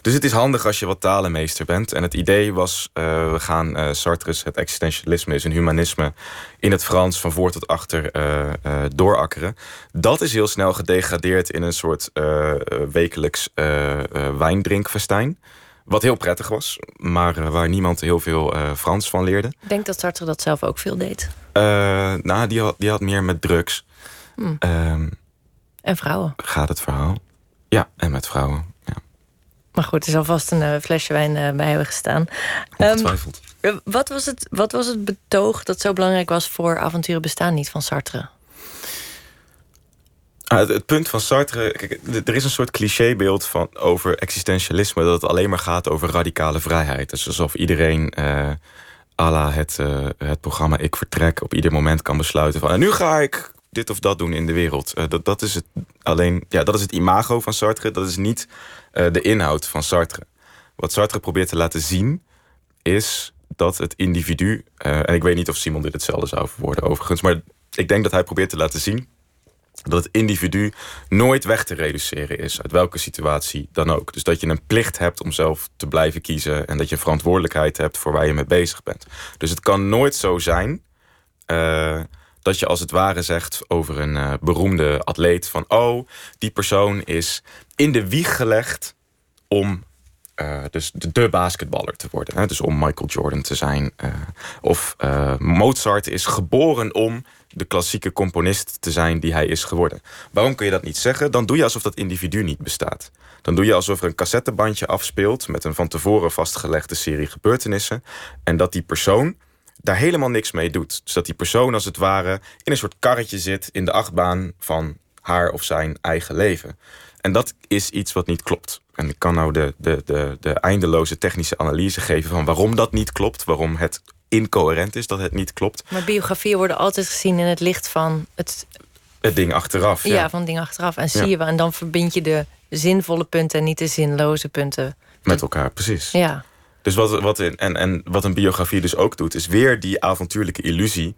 Dus het is handig als je wat talenmeester bent. En het idee was, uh, we gaan uh, Sartre's Het existentialisme is een humanisme... in het Frans van voor tot achter uh, doorakkeren. Dat is heel snel gedegradeerd in een soort wekelijks wijndrinkfestijn... Wat heel prettig was, maar uh, waar niemand heel veel uh, Frans van leerde. Ik denk dat Sartre dat zelf ook veel deed. Uh, nou, die had, die had meer met drugs. Hmm. Um, en vrouwen. Gaat het verhaal? Ja, en met vrouwen. Ja. Maar goed, er zal vast een flesje wijn bij hebben gestaan. Ongetwijfeld. Um, wat, was het, wat was het betoog dat zo belangrijk was voor avonturen bestaan niet van Sartre? Ah, het, punt van Sartre, kijk, er is een soort clichébeeld van over existentialisme dat het alleen maar gaat over radicale vrijheid. Dus alsof iedereen uh, à la het, uh, het programma Ik Vertrek op ieder moment kan besluiten van en nu ga ik dit of dat doen in de wereld. Uh, dat, dat, is het alleen, ja, dat is het imago van Sartre, dat is niet de inhoud van Sartre. Wat Sartre probeert te laten zien is dat het individu, en ik weet niet of Simon dit hetzelfde zou verwoorden overigens, maar ik denk dat hij probeert te laten zien dat het individu nooit weg te reduceren is, uit welke situatie dan ook. Dus dat je een plicht hebt om zelf te blijven kiezen en dat je verantwoordelijkheid hebt voor waar je mee bezig bent. Dus het kan nooit zo zijn uh, dat je als het ware zegt over een uh, beroemde atleet van oh, die persoon is in de wieg gelegd om dus de, de, basketballer te worden. Hè? Dus om Michael Jordan te zijn. Uh, of uh, Mozart is geboren om de klassieke componist te zijn die hij is geworden. Waarom kun je dat niet zeggen? Dan doe je alsof dat individu niet bestaat. Dan doe je alsof er een cassettebandje afspeelt met een van tevoren vastgelegde serie gebeurtenissen. En dat die persoon daar helemaal niks mee doet. Dus dat die persoon als het ware in een soort karretje zit in de achtbaan van haar of zijn eigen leven. En dat is iets wat niet klopt. En ik kan nou de, de, de, de eindeloze technische analyse geven van waarom dat niet klopt, waarom het incoherent is dat het niet klopt. Maar biografieën worden altijd gezien in het licht van het. Het ding achteraf. Ja, Ja, van het ding achteraf. En zie je. En dan verbind je de zinvolle punten en niet de zinloze punten. met elkaar, precies. Ja. Dus wat, wat, in, en, en wat een biografie dus ook doet, is weer die avontuurlijke illusie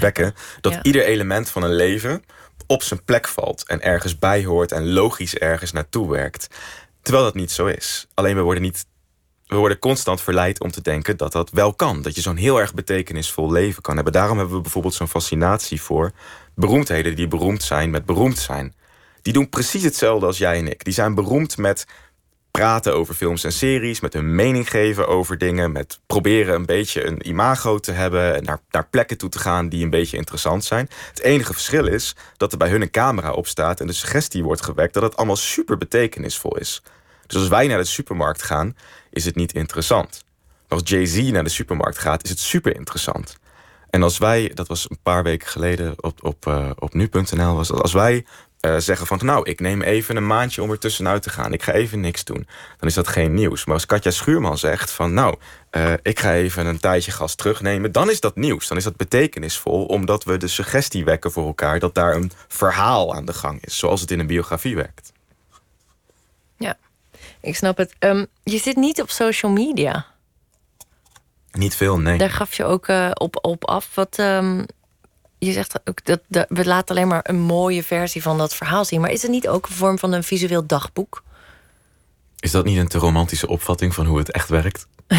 wekken. Dat Ja. ieder element van een leven op zijn plek valt en ergens bij hoort en logisch ergens naartoe werkt. Terwijl dat niet zo is. Alleen we worden niet. We worden constant verleid om te denken dat dat wel kan. Dat je zo'n heel erg betekenisvol leven kan hebben. Daarom hebben we bijvoorbeeld zo'n fascinatie voor beroemdheden die beroemd zijn met beroemd zijn. Die doen precies hetzelfde als jij en ik. Die zijn beroemd met praten over films en series, met hun mening geven over dingen, met proberen een beetje een imago te hebben en naar, naar plekken toe te gaan die een beetje interessant zijn. Het enige verschil is dat er bij hun een camera op staat en de suggestie wordt gewekt dat het allemaal super betekenisvol is. Dus als wij naar de supermarkt gaan, is het niet interessant. Maar als Jay-Z naar de supermarkt gaat, is het super interessant. En als wij, dat was een paar weken geleden op, op, eh, op nu.nl, was als wij eh, zeggen van nou, ik neem even een maandje om er tussenuit te gaan, ik ga even niks doen, dan is dat geen nieuws. Maar als Katja Schuurman zegt van nou, eh, ik ga even een tijdje gas terugnemen, dan is dat nieuws. Dan is dat betekenisvol, omdat we de suggestie wekken voor elkaar dat daar een verhaal aan de gang is, zoals het in een biografie werkt. Ja, ik snap het. Ehm, je zit niet op social media. Niet veel, nee. Daar gaf je ook eh, op, op af. Wat, ehm, je zegt ook dat, dat we laten alleen maar een mooie versie van dat verhaal zien. Maar is het niet ook een vorm van een visueel dagboek? Is dat niet een te romantische opvatting van hoe het echt werkt?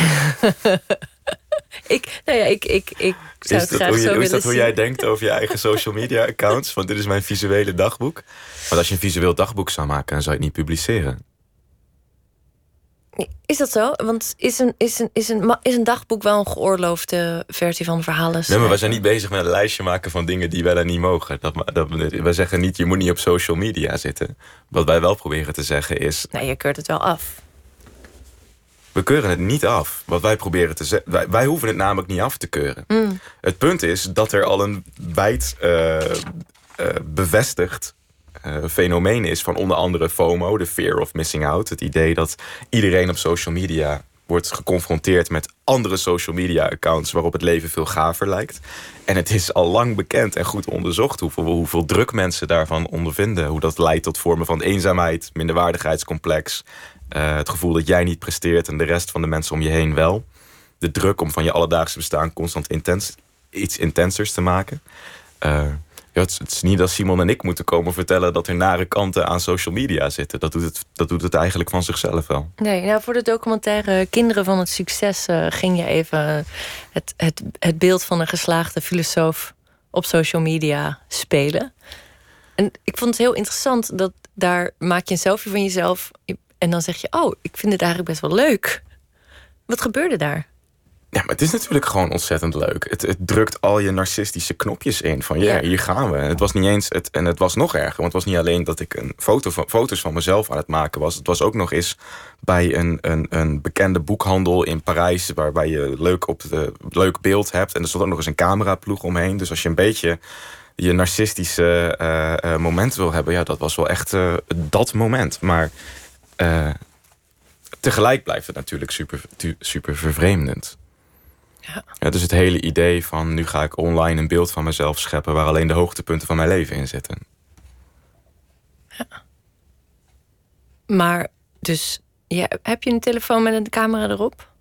Ik, nou ja, ik, ik, ik zou Is het dat, graag zo is dat hoe zien. jij denkt over je eigen social media accounts? Want dit is mijn visuele dagboek. Want als je een visueel dagboek zou maken, dan zou je het niet publiceren. Is dat zo? Want is een, is, een, is, een, is een dagboek wel een geoorloofde versie van verhalen? Nee, maar wij zijn niet bezig met een lijstje maken van dingen die wel en niet mogen. Dat, dat, wij zeggen niet, je moet niet op social media zitten. Wat wij wel proberen te zeggen is, Nee, je keurt het wel af. we keuren het niet af. Wat wij proberen te zeggen, wij, wij hoeven het namelijk niet af te keuren. Mm. Het punt is dat er al een wijd eh, bevestigd fenomeen is van onder andere FOMO, de fear of missing out. Het idee dat iedereen op social media wordt geconfronteerd met andere social media accounts waarop het leven veel gaver lijkt. En het is al lang bekend en goed onderzocht hoeveel, hoeveel druk mensen daarvan ondervinden. Hoe dat leidt tot vormen van eenzaamheid, minderwaardigheidscomplex. eh, het gevoel dat jij niet presteert en de rest van de mensen om je heen wel. De druk om van je alledaagse bestaan constant intens, iets intensers te maken. Eh, ja, het, is- niet dat Simon en ik moeten komen vertellen dat er nare kanten aan social media zitten. Dat doet het, dat doet het eigenlijk van zichzelf wel. Nee, nou voor de documentaire Kinderen van het Succes eh, ging je even het, het, het beeld van een geslaagde filosoof op social media spelen. En ik vond het heel interessant dat daar maak je een selfie van jezelf en dan zeg je, oh, ik vind het eigenlijk best wel leuk. Wat gebeurde daar? Ja, maar het is natuurlijk gewoon ontzettend leuk. Het, het drukt al je narcistische knopjes in. Van ja, hier gaan we. Het was niet eens. Het, en het was nog erger. Want het was niet alleen dat ik een foto van, foto's van mezelf aan het maken was. Het was ook nog eens bij een, een, een bekende boekhandel in Parijs. Waarbij je leuk, op de, leuk beeld hebt. En er stond ook nog eens een cameraploeg omheen. Dus als je een beetje je narcistische eh, moment wil hebben. Ja, dat was wel echt eh, dat moment. Maar tegelijk blijft het natuurlijk super, super vervreemdend. Ja. Ja, dus het hele idee van nu ga ik online een beeld van mezelf scheppen waar alleen de hoogtepunten van mijn leven in zitten. Maar dus, ja, heb je een telefoon met een camera erop?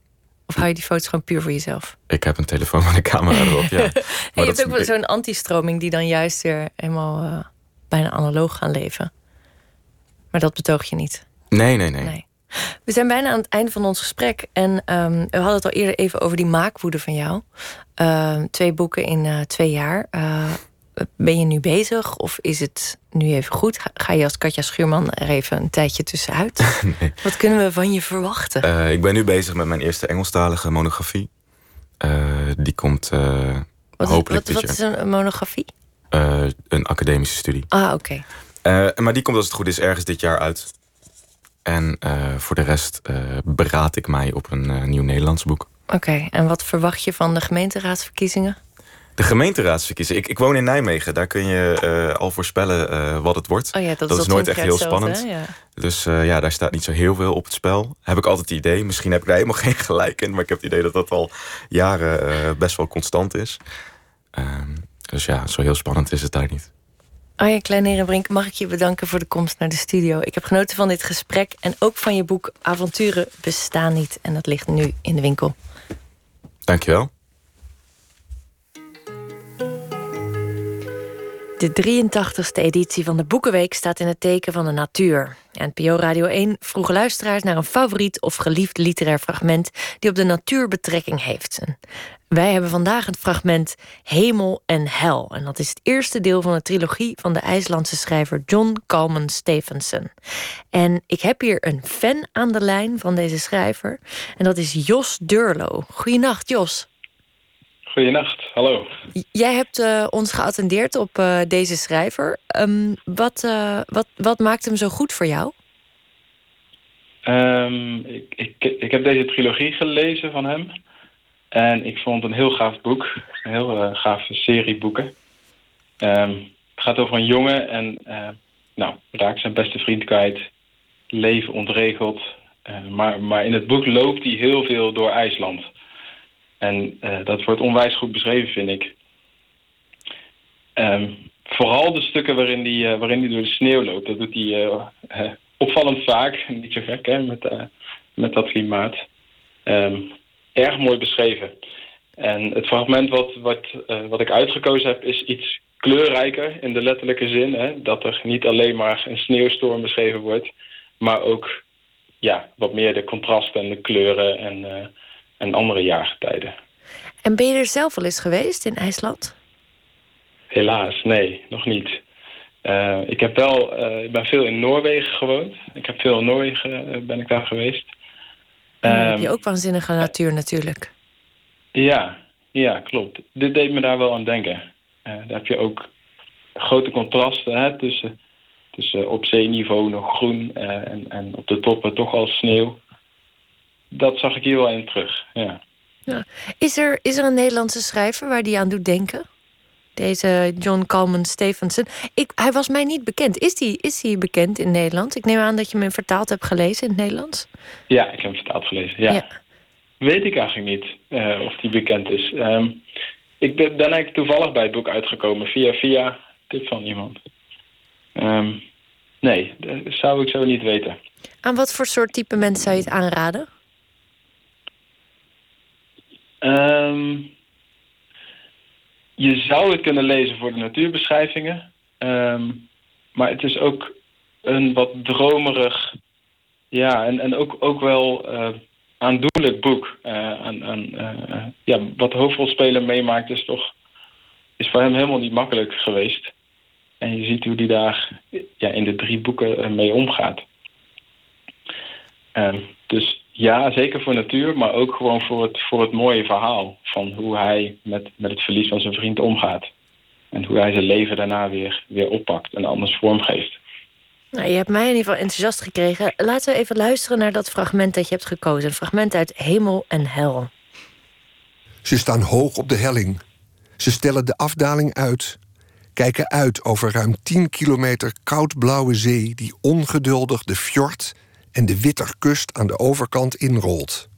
Of hou je die foto's gewoon puur voor jezelf? Ik heb een telefoon met een camera erop, ja. Je hebt ook wel zo'n anti-stroming die dan juist weer helemaal eh, bijna analoog gaan leven. Maar dat betoog je niet. Nee, nee, nee. Nee. We zijn bijna aan het einde van ons gesprek. En ehm, we hadden het al eerder even over die maakwoede van jou. Ehm, twee boeken in eh, twee jaar. Eh, ben je nu bezig of is het nu even goed? Ga, je als Katja Schuurman er even een tijdje tussenuit? Nee. Wat kunnen we van je verwachten? Eh, ik ben nu bezig met mijn eerste Engelstalige monografie. Die komt wat is, hopelijk wat, dit wat jaar. is een monografie? een academische studie. Ah, oké. Maar die komt als het goed is ergens dit jaar uit. En eh, voor de rest eh, beraad ik mij op een eh, nieuw Nederlands boek. Oké, en wat verwacht je van de gemeenteraadsverkiezingen? De gemeenteraadsverkiezingen. Ik, ik woon in Nijmegen. Daar kun je al voorspellen eh, wat het wordt. Oh ja, dat, Dat is, nooit echt heel spannend. hè? Ja. Dus ja, daar staat niet zo heel veel op het spel. Heb ik altijd het idee. Misschien heb ik daar helemaal geen gelijk in. Maar ik heb het idee dat dat al jaren best wel constant is. Ehm, dus ja, zo heel spannend is het daar niet. Arjen Kleinerenbrink, mag ik je bedanken voor de komst naar de studio. Ik heb genoten van dit gesprek en ook van je boek Avonturen bestaan niet. En dat ligt nu in de winkel. Dankjewel. De 83ste editie van de Boekenweek staat in het teken van de natuur. NPO Radio 1 vroeg luisteraars naar een favoriet of geliefd literair fragment die op de natuur betrekking heeft. wij hebben vandaag het fragment Hemel en Hel. En dat is het eerste deel van de trilogie van de IJslandse schrijver John Calman Stevenson. En ik heb hier een fan aan de lijn van deze schrijver. En dat is Jos Durlo. Goedenacht, Jos. Goedenacht, hallo. Jij hebt uh, ons geattendeerd op uh, deze schrijver. Um, wat, uh, wat, wat maakt hem zo goed voor jou? Um, ik, ik, ik heb deze trilogie gelezen van hem. En ik vond het een heel gaaf boek. Een heel gave serie boeken. Um, het gaat over een jongen en nou, raakt zijn beste vriend kwijt. Leven ontregeld. maar, maar in het boek loopt hij heel veel door IJsland. En uh, dat wordt onwijs goed beschreven, vind ik. Um, vooral de stukken waarin hij uh, waarin die door de sneeuw loopt. Dat doet hij uh, opvallend vaak. Niet zo gek, met, met dat klimaat. Um, erg mooi beschreven. En het fragment wat, wat, wat ik uitgekozen heb is iets kleurrijker in de letterlijke zin. Hè, dat er niet alleen maar een sneeuwstorm beschreven wordt, maar ook ja, wat meer de contrasten en de kleuren en en andere jaargetijden. En ben je er zelf al eens geweest in IJsland? Helaas, nee, nog niet. Uh, ik heb wel, uh, ik ben veel in Noorwegen gewoond. Ik heb veel in Noorwegen uh, ben ik daar geweest. En dan heb je ook waanzinnige natuur natuurlijk. Ja, ja, klopt. Dit deed me daar wel aan denken. daar heb je ook grote contrasten hè, tussen, tussen op zeeniveau nog groen en, en op de toppen toch al sneeuw dat zag ik hier wel in terug, ja. ja. Is, er, is er een Nederlandse schrijver waar die aan doet denken? Deze John Calman Stevenson. Ik, hij was mij niet bekend. Is hij is die bekend in Nederland? Ik neem aan dat je hem vertaald hebt gelezen in het Nederlands. Ja, ik heb hem vertaald gelezen, ja. ja. Weet ik eigenlijk niet uh, of die bekend is. Um, ik ben, ben eigenlijk toevallig bij het boek uitgekomen via, via tip van iemand. Um, nee, dat zou ik zo niet weten. Aan wat voor soort type mensen zou je het aanraden? Um, je zou het kunnen lezen voor de natuurbeschrijvingen. Um, maar het is ook een wat dromerig... Ja, en, en ook, ook wel uh, aandoenlijk boek. Uh, ja, wat de hoofdrolspeler meemaakt is toch... is voor hem helemaal niet makkelijk geweest. En je ziet hoe hij daar ja, in de drie boeken mee omgaat. Um, dus ja, zeker voor natuur, maar ook gewoon voor het, voor het mooie verhaal van hoe hij met, met het verlies van zijn vriend omgaat. En hoe hij zijn leven daarna weer, weer oppakt en anders vormgeeft. Nou, je hebt mij in ieder geval enthousiast gekregen. Laten we even luisteren naar dat fragment dat je hebt gekozen. Een fragment uit Hemel en Hel. Ze staan hoog op de helling. Ze stellen de afdaling uit. Kijken uit over ruim 10 kilometer koudblauwe zee... die ongeduldig de fjord en de Witterkust aan de overkant inrolt.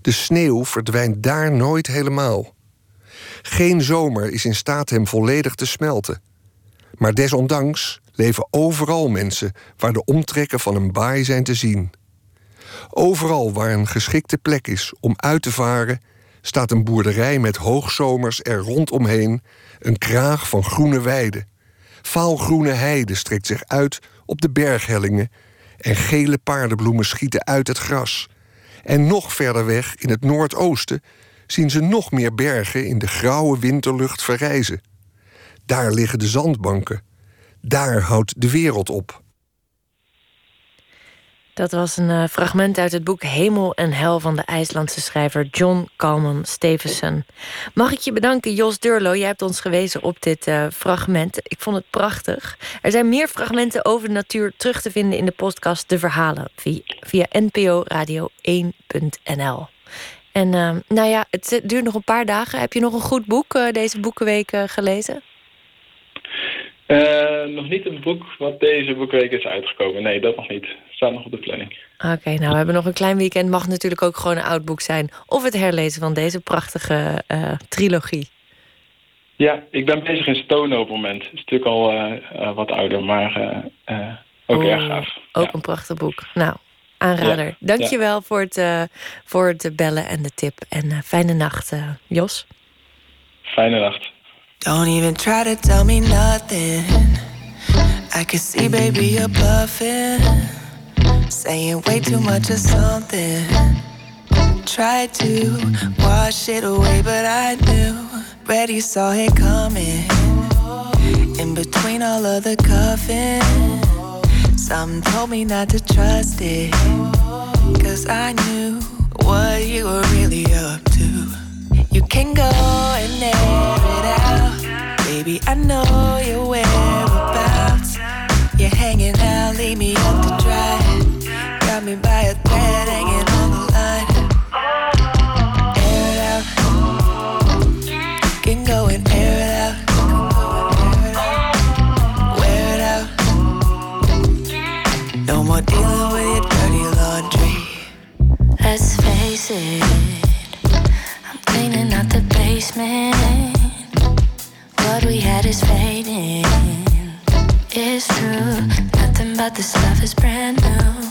De sneeuw verdwijnt daar nooit helemaal. Geen zomer is in staat hem volledig te smelten. Maar desondanks leven overal mensen waar de omtrekken van een baai zijn te zien. Overal waar een geschikte plek is om uit te varen, staat een boerderij met hoogzomers er rondomheen, een kraag van groene weiden. Vaalgroene heide strekt zich uit op de berghellingen en gele paardenbloemen schieten uit het gras. En nog verder weg, in het noordoosten, zien ze nog meer bergen in de grauwe winterlucht verrijzen. Daar liggen de zandbanken. Daar houdt de wereld op. Dat was een uh, fragment uit het boek Hemel en Hel van de IJslandse schrijver John Calman Stevenson. Mag ik je bedanken, Jos Durlo? Jij hebt ons gewezen op dit uh, fragment. Ik vond het prachtig. Er zijn meer fragmenten over de natuur terug te vinden in de podcast De Verhalen via, via nporadio1.nl. En uh, nou ja, het duurt nog een paar dagen. Heb je nog een goed boek deze boekenweek gelezen? Nog niet een boek wat deze boekweek is uitgekomen. Nee, dat nog niet. Staat nog op de planning. Oké, nou we hebben nog een klein weekend. Mag natuurlijk ook gewoon een oud boek zijn. Of het herlezen van deze prachtige uh, trilogie. Ja, ik ben bezig in Stone op het moment. Het is natuurlijk al uh, wat ouder, maar ook oh, erg gaaf. Ook ja. een prachtig boek. Nou, aanrader. Ja, Dankjewel ja. voor, het, voor het bellen en de tip. En fijne nacht, Jos. Fijne nacht. Don't even try to tell me nothing. I can see, baby, you're bluffing. Saying way too much of something. Tried to wash it away, but I knew. Ready, saw it coming. In between all of the cuffing. Something told me not to trust it. Cause I knew what you were really up to. You can go and air it out. Baby, I know your whereabouts. You're hanging out, leave me up to dry. Got me by a thread hanging on the line. Air it out. Can go and air it out. Wear it out. No more dealing with your dirty laundry. Let's face it, I'm cleaning out the basement. What we had is fading. It's true, nothing but the stuff is brand new.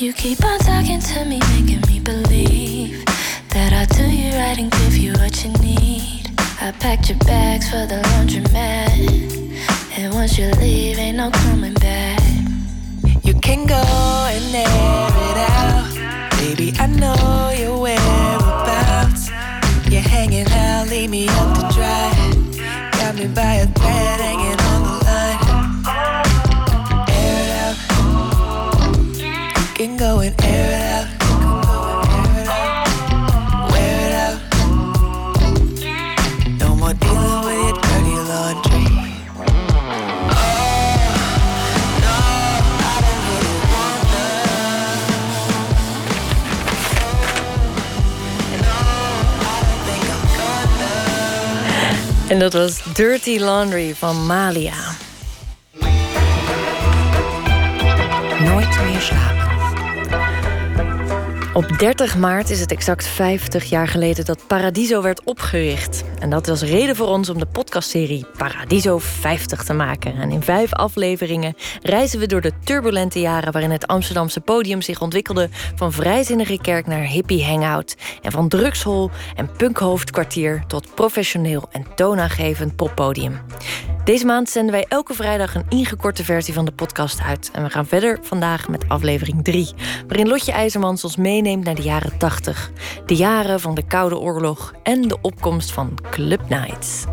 You keep on talking to me, making me believe that I'll do you right and give you what you need. I packed your bags for the laundromat, and once you leave, ain't no coming back. You can go and air it out. Baby, I know your whereabouts. You're hanging out, leave me up to dry. Got me by a thread hanging can go and air it out. Wear it out. No more dealing with your dirty laundry. En dat was Dirty Laundry van Malia. Nooit meer slapen. Op 30 maart is het exact 50 jaar geleden dat Paradiso werd opgericht. En dat was reden voor ons om de podcastserie Paradiso 50 te maken. En in vijf afleveringen reizen we door de turbulente jaren waarin het Amsterdamse podium zich ontwikkelde van vrijzinnige kerk naar hippie hangout. En van drugshol en punkhoofdkwartier tot professioneel en toonaangevend poppodium. Deze maand zenden wij elke vrijdag een ingekorte versie van de podcast uit. En we gaan verder vandaag met aflevering 3, waarin Lotje IJzermans ons meeneemt naar de jaren 80. De jaren van de Koude Oorlog en de opkomst van Club Nights.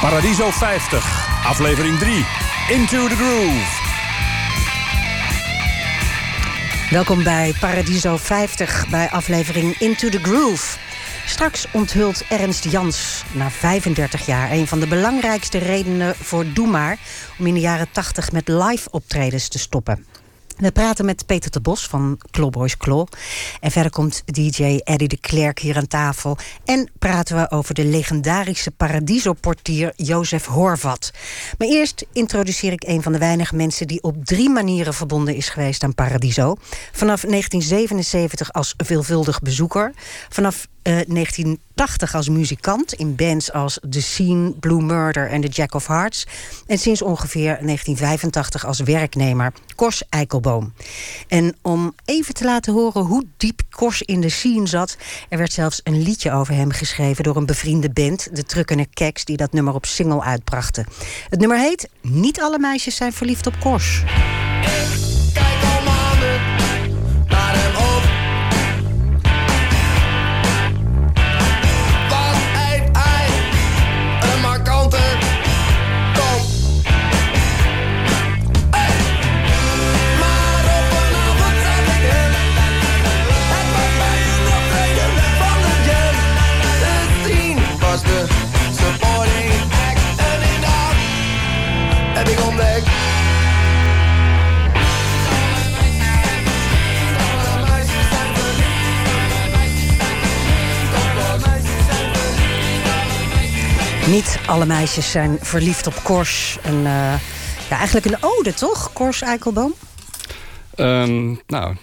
Paradiso 50, aflevering 3. Into the Groove. Welkom bij Paradiso 50, bij aflevering Into the Groove. Straks onthult Ernst Jans na 35 jaar een van de belangrijkste redenen voor Doe Maar om in de jaren 80 met live optredens te stoppen. We praten met Peter de Bos van Clawboys Claw. En verder komt DJ Eddie de Klerk hier aan tafel. En praten we over de legendarische Paradiso-portier Jozef Horvat. Maar eerst introduceer ik een van de weinige mensen... die op drie manieren verbonden is geweest aan Paradiso. Vanaf 1977 als veelvuldig bezoeker. Vanaf uh, 1980 als muzikant in bands als The Scene, Blue Murder en The Jack of Hearts. En sinds ongeveer 1985 als werknemer Kors Eikelboom. En om even te laten horen hoe diep Kors in de scene zat... er werd zelfs een liedje over hem geschreven door een bevriende band... de Truckene Keks, die dat nummer op single uitbrachten. Het nummer heet Niet alle meisjes zijn verliefd op Kors. Niet alle meisjes zijn verliefd op Kors. Een, uh, ja, eigenlijk een ode, toch? Kors Eikelboom? Um, nou,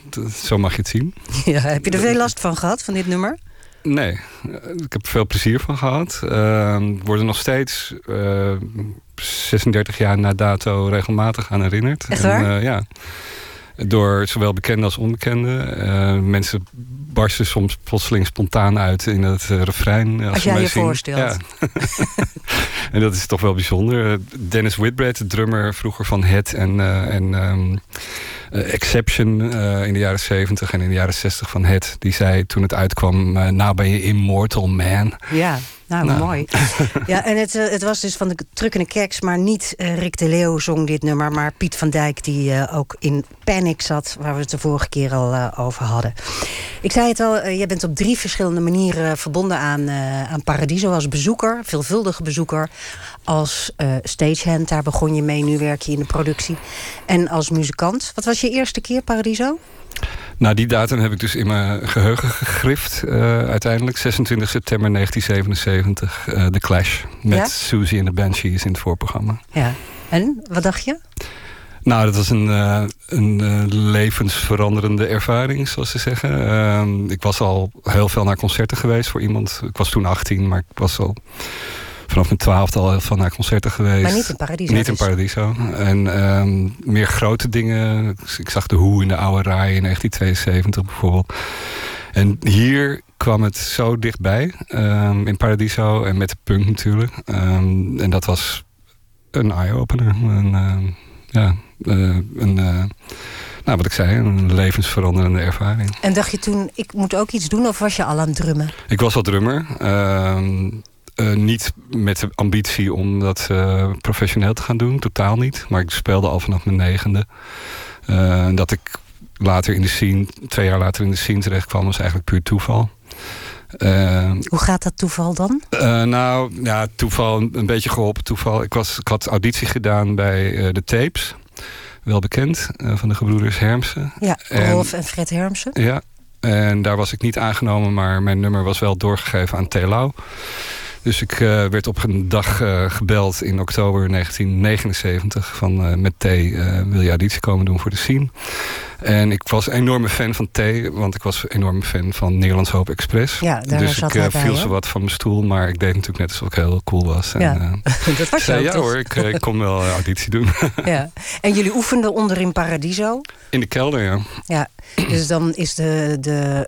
zo mag je het zien. Ja, heb je er veel last van gehad, van dit nummer? Nee, ik heb er veel plezier van gehad. Uh, we worden nog steeds uh, 36 jaar na dato regelmatig aan herinnerd. Echt waar? En, ja. Door zowel bekende als onbekende. mensen barsten soms plotseling spontaan uit in het eh, refrein. eh, Als ze jij mij je zien. voorstelt. Ja. en dat is toch wel bijzonder. Eh, Dennis Whitbread, de drummer vroeger van Het en, eh, en ehm, eh, Exception eh, in de jaren 70 en in de jaren 60 van Het, die zei toen het uitkwam: eh, Nou ben je immortal man. Ja, nou, Nou. mooi. Ja, en het, eh, het was dus van de Trukkende Keks, maar niet eh, Rick de Leeuw zong dit nummer, maar Piet van Dijk die eh, ook in Panic zat, waar we het de vorige keer al eh, over hadden. Ik zei het al, eh, jij bent op drie verschillende manieren verbonden aan, eh, aan Paradiso als bezoeker, veelvuldige bezoeker, als eh, stagehand, daar begon je mee, nu werk je in de productie, en als muzikant. Wat was je eerste keer Paradiso? Nou, die datum heb ik dus in mijn geheugen gegrift. eh, uiteindelijk 26 september 1977, eh The Clash. Met Ja? Susie en de Banshees in het voorprogramma. Ja. En, wat dacht je? Nou, dat was een, een levensveranderende ervaring, zoals ze zeggen. Ehm, ik was al heel veel naar concerten geweest voor iemand. Ik was toen 18, maar ik was al vanaf mijn twaalfde al heel veel naar concerten geweest. Maar niet in Paradiso Niet in dus. Paradiso. En ehm, meer grote dingen. Ik zag de Hoe in de Oude Rij in 1972 bijvoorbeeld. En hier kwam het zo dichtbij. ehm, in Paradiso en met de punk natuurlijk. Ehm, en dat was een eye-opener. Een, ehm, ja, eh, een, eh, nou, wat ik zei, een levensveranderende ervaring. En dacht je toen, ik moet ook iets doen, of was je al aan het drummen? Ik was al drummer. Eh, niet met de ambitie om dat eh, professioneel te gaan doen, totaal niet. Maar ik speelde al vanaf mijn negende. Eh, dat ik later in de scene, twee jaar later in de scene terecht kwam, was eigenlijk puur toeval. Hoe gaat dat toeval dan? nou, ja, toeval, een, beetje geholpen toeval. Ik, was, ik had auditie gedaan bij de Tapes. Wel bekend, van de gebroeders Hermsen. Ja, En- Rolf en Fred Hermsen. Ja, en daar was ik niet aangenomen, maar mijn nummer was wel doorgegeven aan Telau. Dus ik eh, werd op een dag eh, gebeld in oktober 1979 van eh, met T, wil auditie komen doen voor de scene? En ik was een enorme fan van T, want ik was een enorme fan van Nederlands Hoop Express. Ja, dus ik eh, viel zo wat van mijn stoel, maar ik deed natuurlijk net alsof ik heel cool was. En, Ja, eh, dat was zei, ja toch? hoor, ik, eh, ik kom wel auditie doen. Ja. En jullie oefenden onder in Paradiso. In de kelder, ja. Ja, dus dan is de, de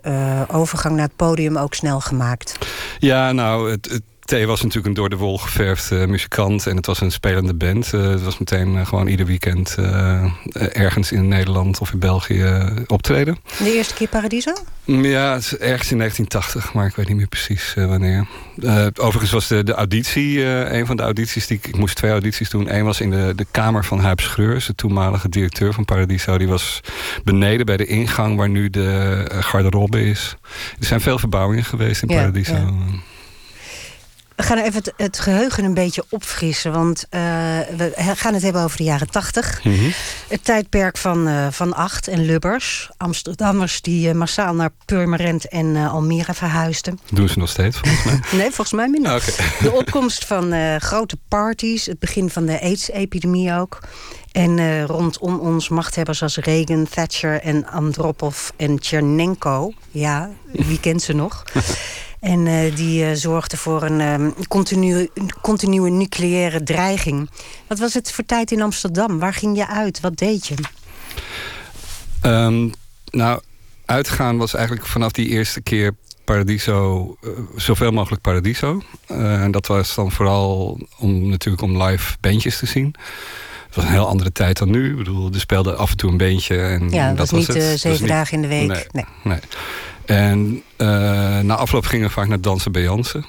overgang naar het podium ook snel gemaakt. Ja, nou, het, het T was natuurlijk een door de wol geverfd eh, muzikant. En het was een spelende band. Het was meteen gewoon ieder weekend ergens in Nederland of in België eh, optreden. De eerste keer Paradiso? Ja, het is ergens in 1980, maar ik weet niet meer precies eh, wanneer. Eh, overigens was de, de auditie, een van de audities die ik... Ik moest twee audities doen. Eén was in de, de kamer van Huip Schreurs, de toenmalige directeur van Paradiso. Die was beneden bij de ingang waar nu de garderobe is. Er zijn veel verbouwingen geweest in Ja, Paradiso. ja. We gaan even het, het geheugen een beetje opfrissen. Want eh, we gaan het hebben over de jaren tachtig. Mhm. Het tijdperk van, eh, van Acht en Lubbers. Amsterdammers die eh, massaal naar Purmerend en Almere verhuisden. Doen ze nog steeds, volgens mij. Nee, volgens mij minder. Oké. De opkomst van grote parties, het begin van de AIDS-epidemie ook. En rondom ons machthebbers als Reagan, Thatcher en Andropov en Tchernenko. Ja, wie kent ze nog? En eh, die eh, zorgden voor een ehm, continue, continue nucleaire dreiging. Wat was het voor tijd in Amsterdam? Waar ging je uit? Wat deed je? Ehm, nou, uitgaan was eigenlijk vanaf die eerste keer Paradiso, eh, zoveel mogelijk Paradiso. En dat was dan vooral om natuurlijk om live bandjes te zien. Het was een heel andere tijd dan nu. Ik bedoel, er speelde af en toe een beentje. En Ja, dat was niet het. Het was zeven niet- dagen in de week. Nee, Nee. nee. En eh, na afloop gingen we vaak naar dansen bij Jansen.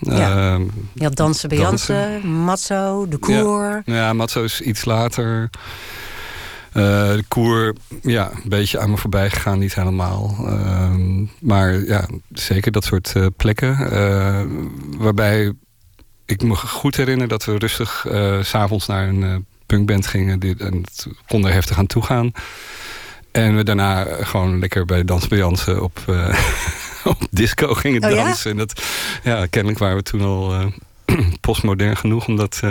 Ja. Je had dansen bij. Jansen, Matzo, de Koer. Ja, ja Matzo is iets later. Eh, de koer, ja, een beetje aan me voorbij gegaan, niet helemaal. Ehm, maar ja, zeker dat soort eh, plekken. eh, waarbij ik me goed herinner dat we rustig eh, s s'avonds naar een eh, punkband gingen. Die, en het kon er heftig aan toe gaan. En we daarna gewoon lekker bij Dans bij Jansen op, eh, op disco gingen Oh ja? dansen. En dat, ja, kennelijk waren we toen al eh, postmodern genoeg om dat... eh,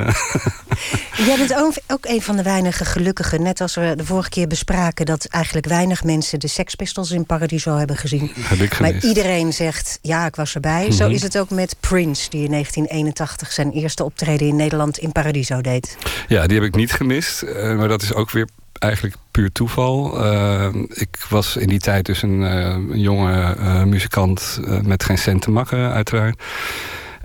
Jij bent ook, ook een van de weinige gelukkigen. Net als we de vorige keer bespraken... dat eigenlijk weinig mensen de Sex Pistols in Paradiso hebben gezien. Heb ik maar iedereen zegt, ja, ik was erbij. Zo Mhm. is het ook met Prince... die in 1981 zijn eerste optreden in Nederland in Paradiso deed. Ja, die heb ik niet gemist. eh, maar dat is ook weer eigenlijk puur toeval. Uh, ik was in die tijd dus een, een jonge uh, muzikant met geen cent te makken, uiteraard.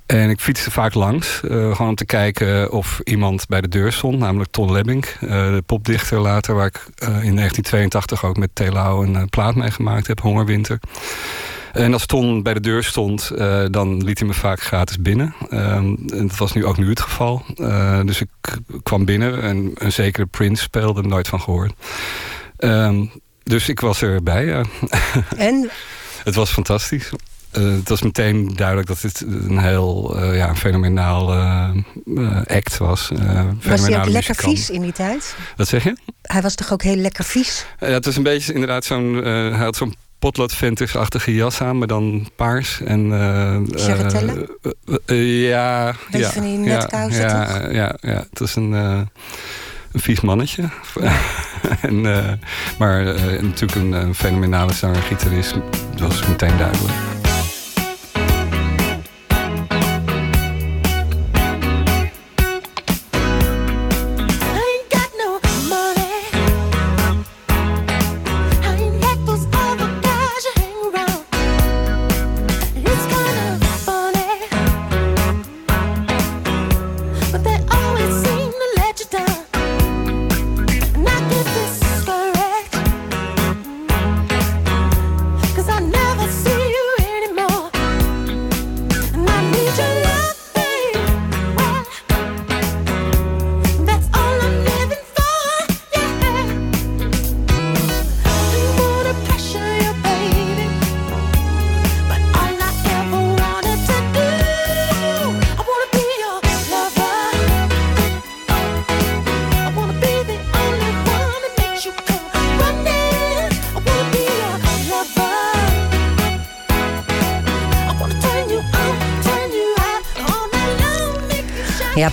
En ik fietste vaak langs, gewoon om te kijken of iemand bij de deur stond, namelijk Ton Lebbink, de popdichter later, waar ik in 1982 ook met Telau een plaat mee gemaakt heb, Hongerwinter. En als Ton bij de deur stond, uh, dan liet hij me vaak gratis binnen. Uh, en dat was nu ook nu het geval. Uh, dus ik kwam binnen en een zekere Prince speelde, nooit van gehoord. Ehm, dus ik was erbij, ja. En? het was fantastisch. Uh, het was meteen duidelijk dat dit een heel uh, ja, fenomenaal uh, act was. was hij ook lekker vies in die tijd? Wat zeg je? Hij was toch ook heel lekker vies? Ja, het was een beetje inderdaad zo'n... hij had zo'n potloodventersachtige jas aan, maar dan paars. En, uh, ja. Beetje ja, van die netkousen, ja? Ja, ja, ja, het is een, een vies mannetje. en, maar natuurlijk een, een fenomenale zanger-gitarist. Dat was meteen duidelijk.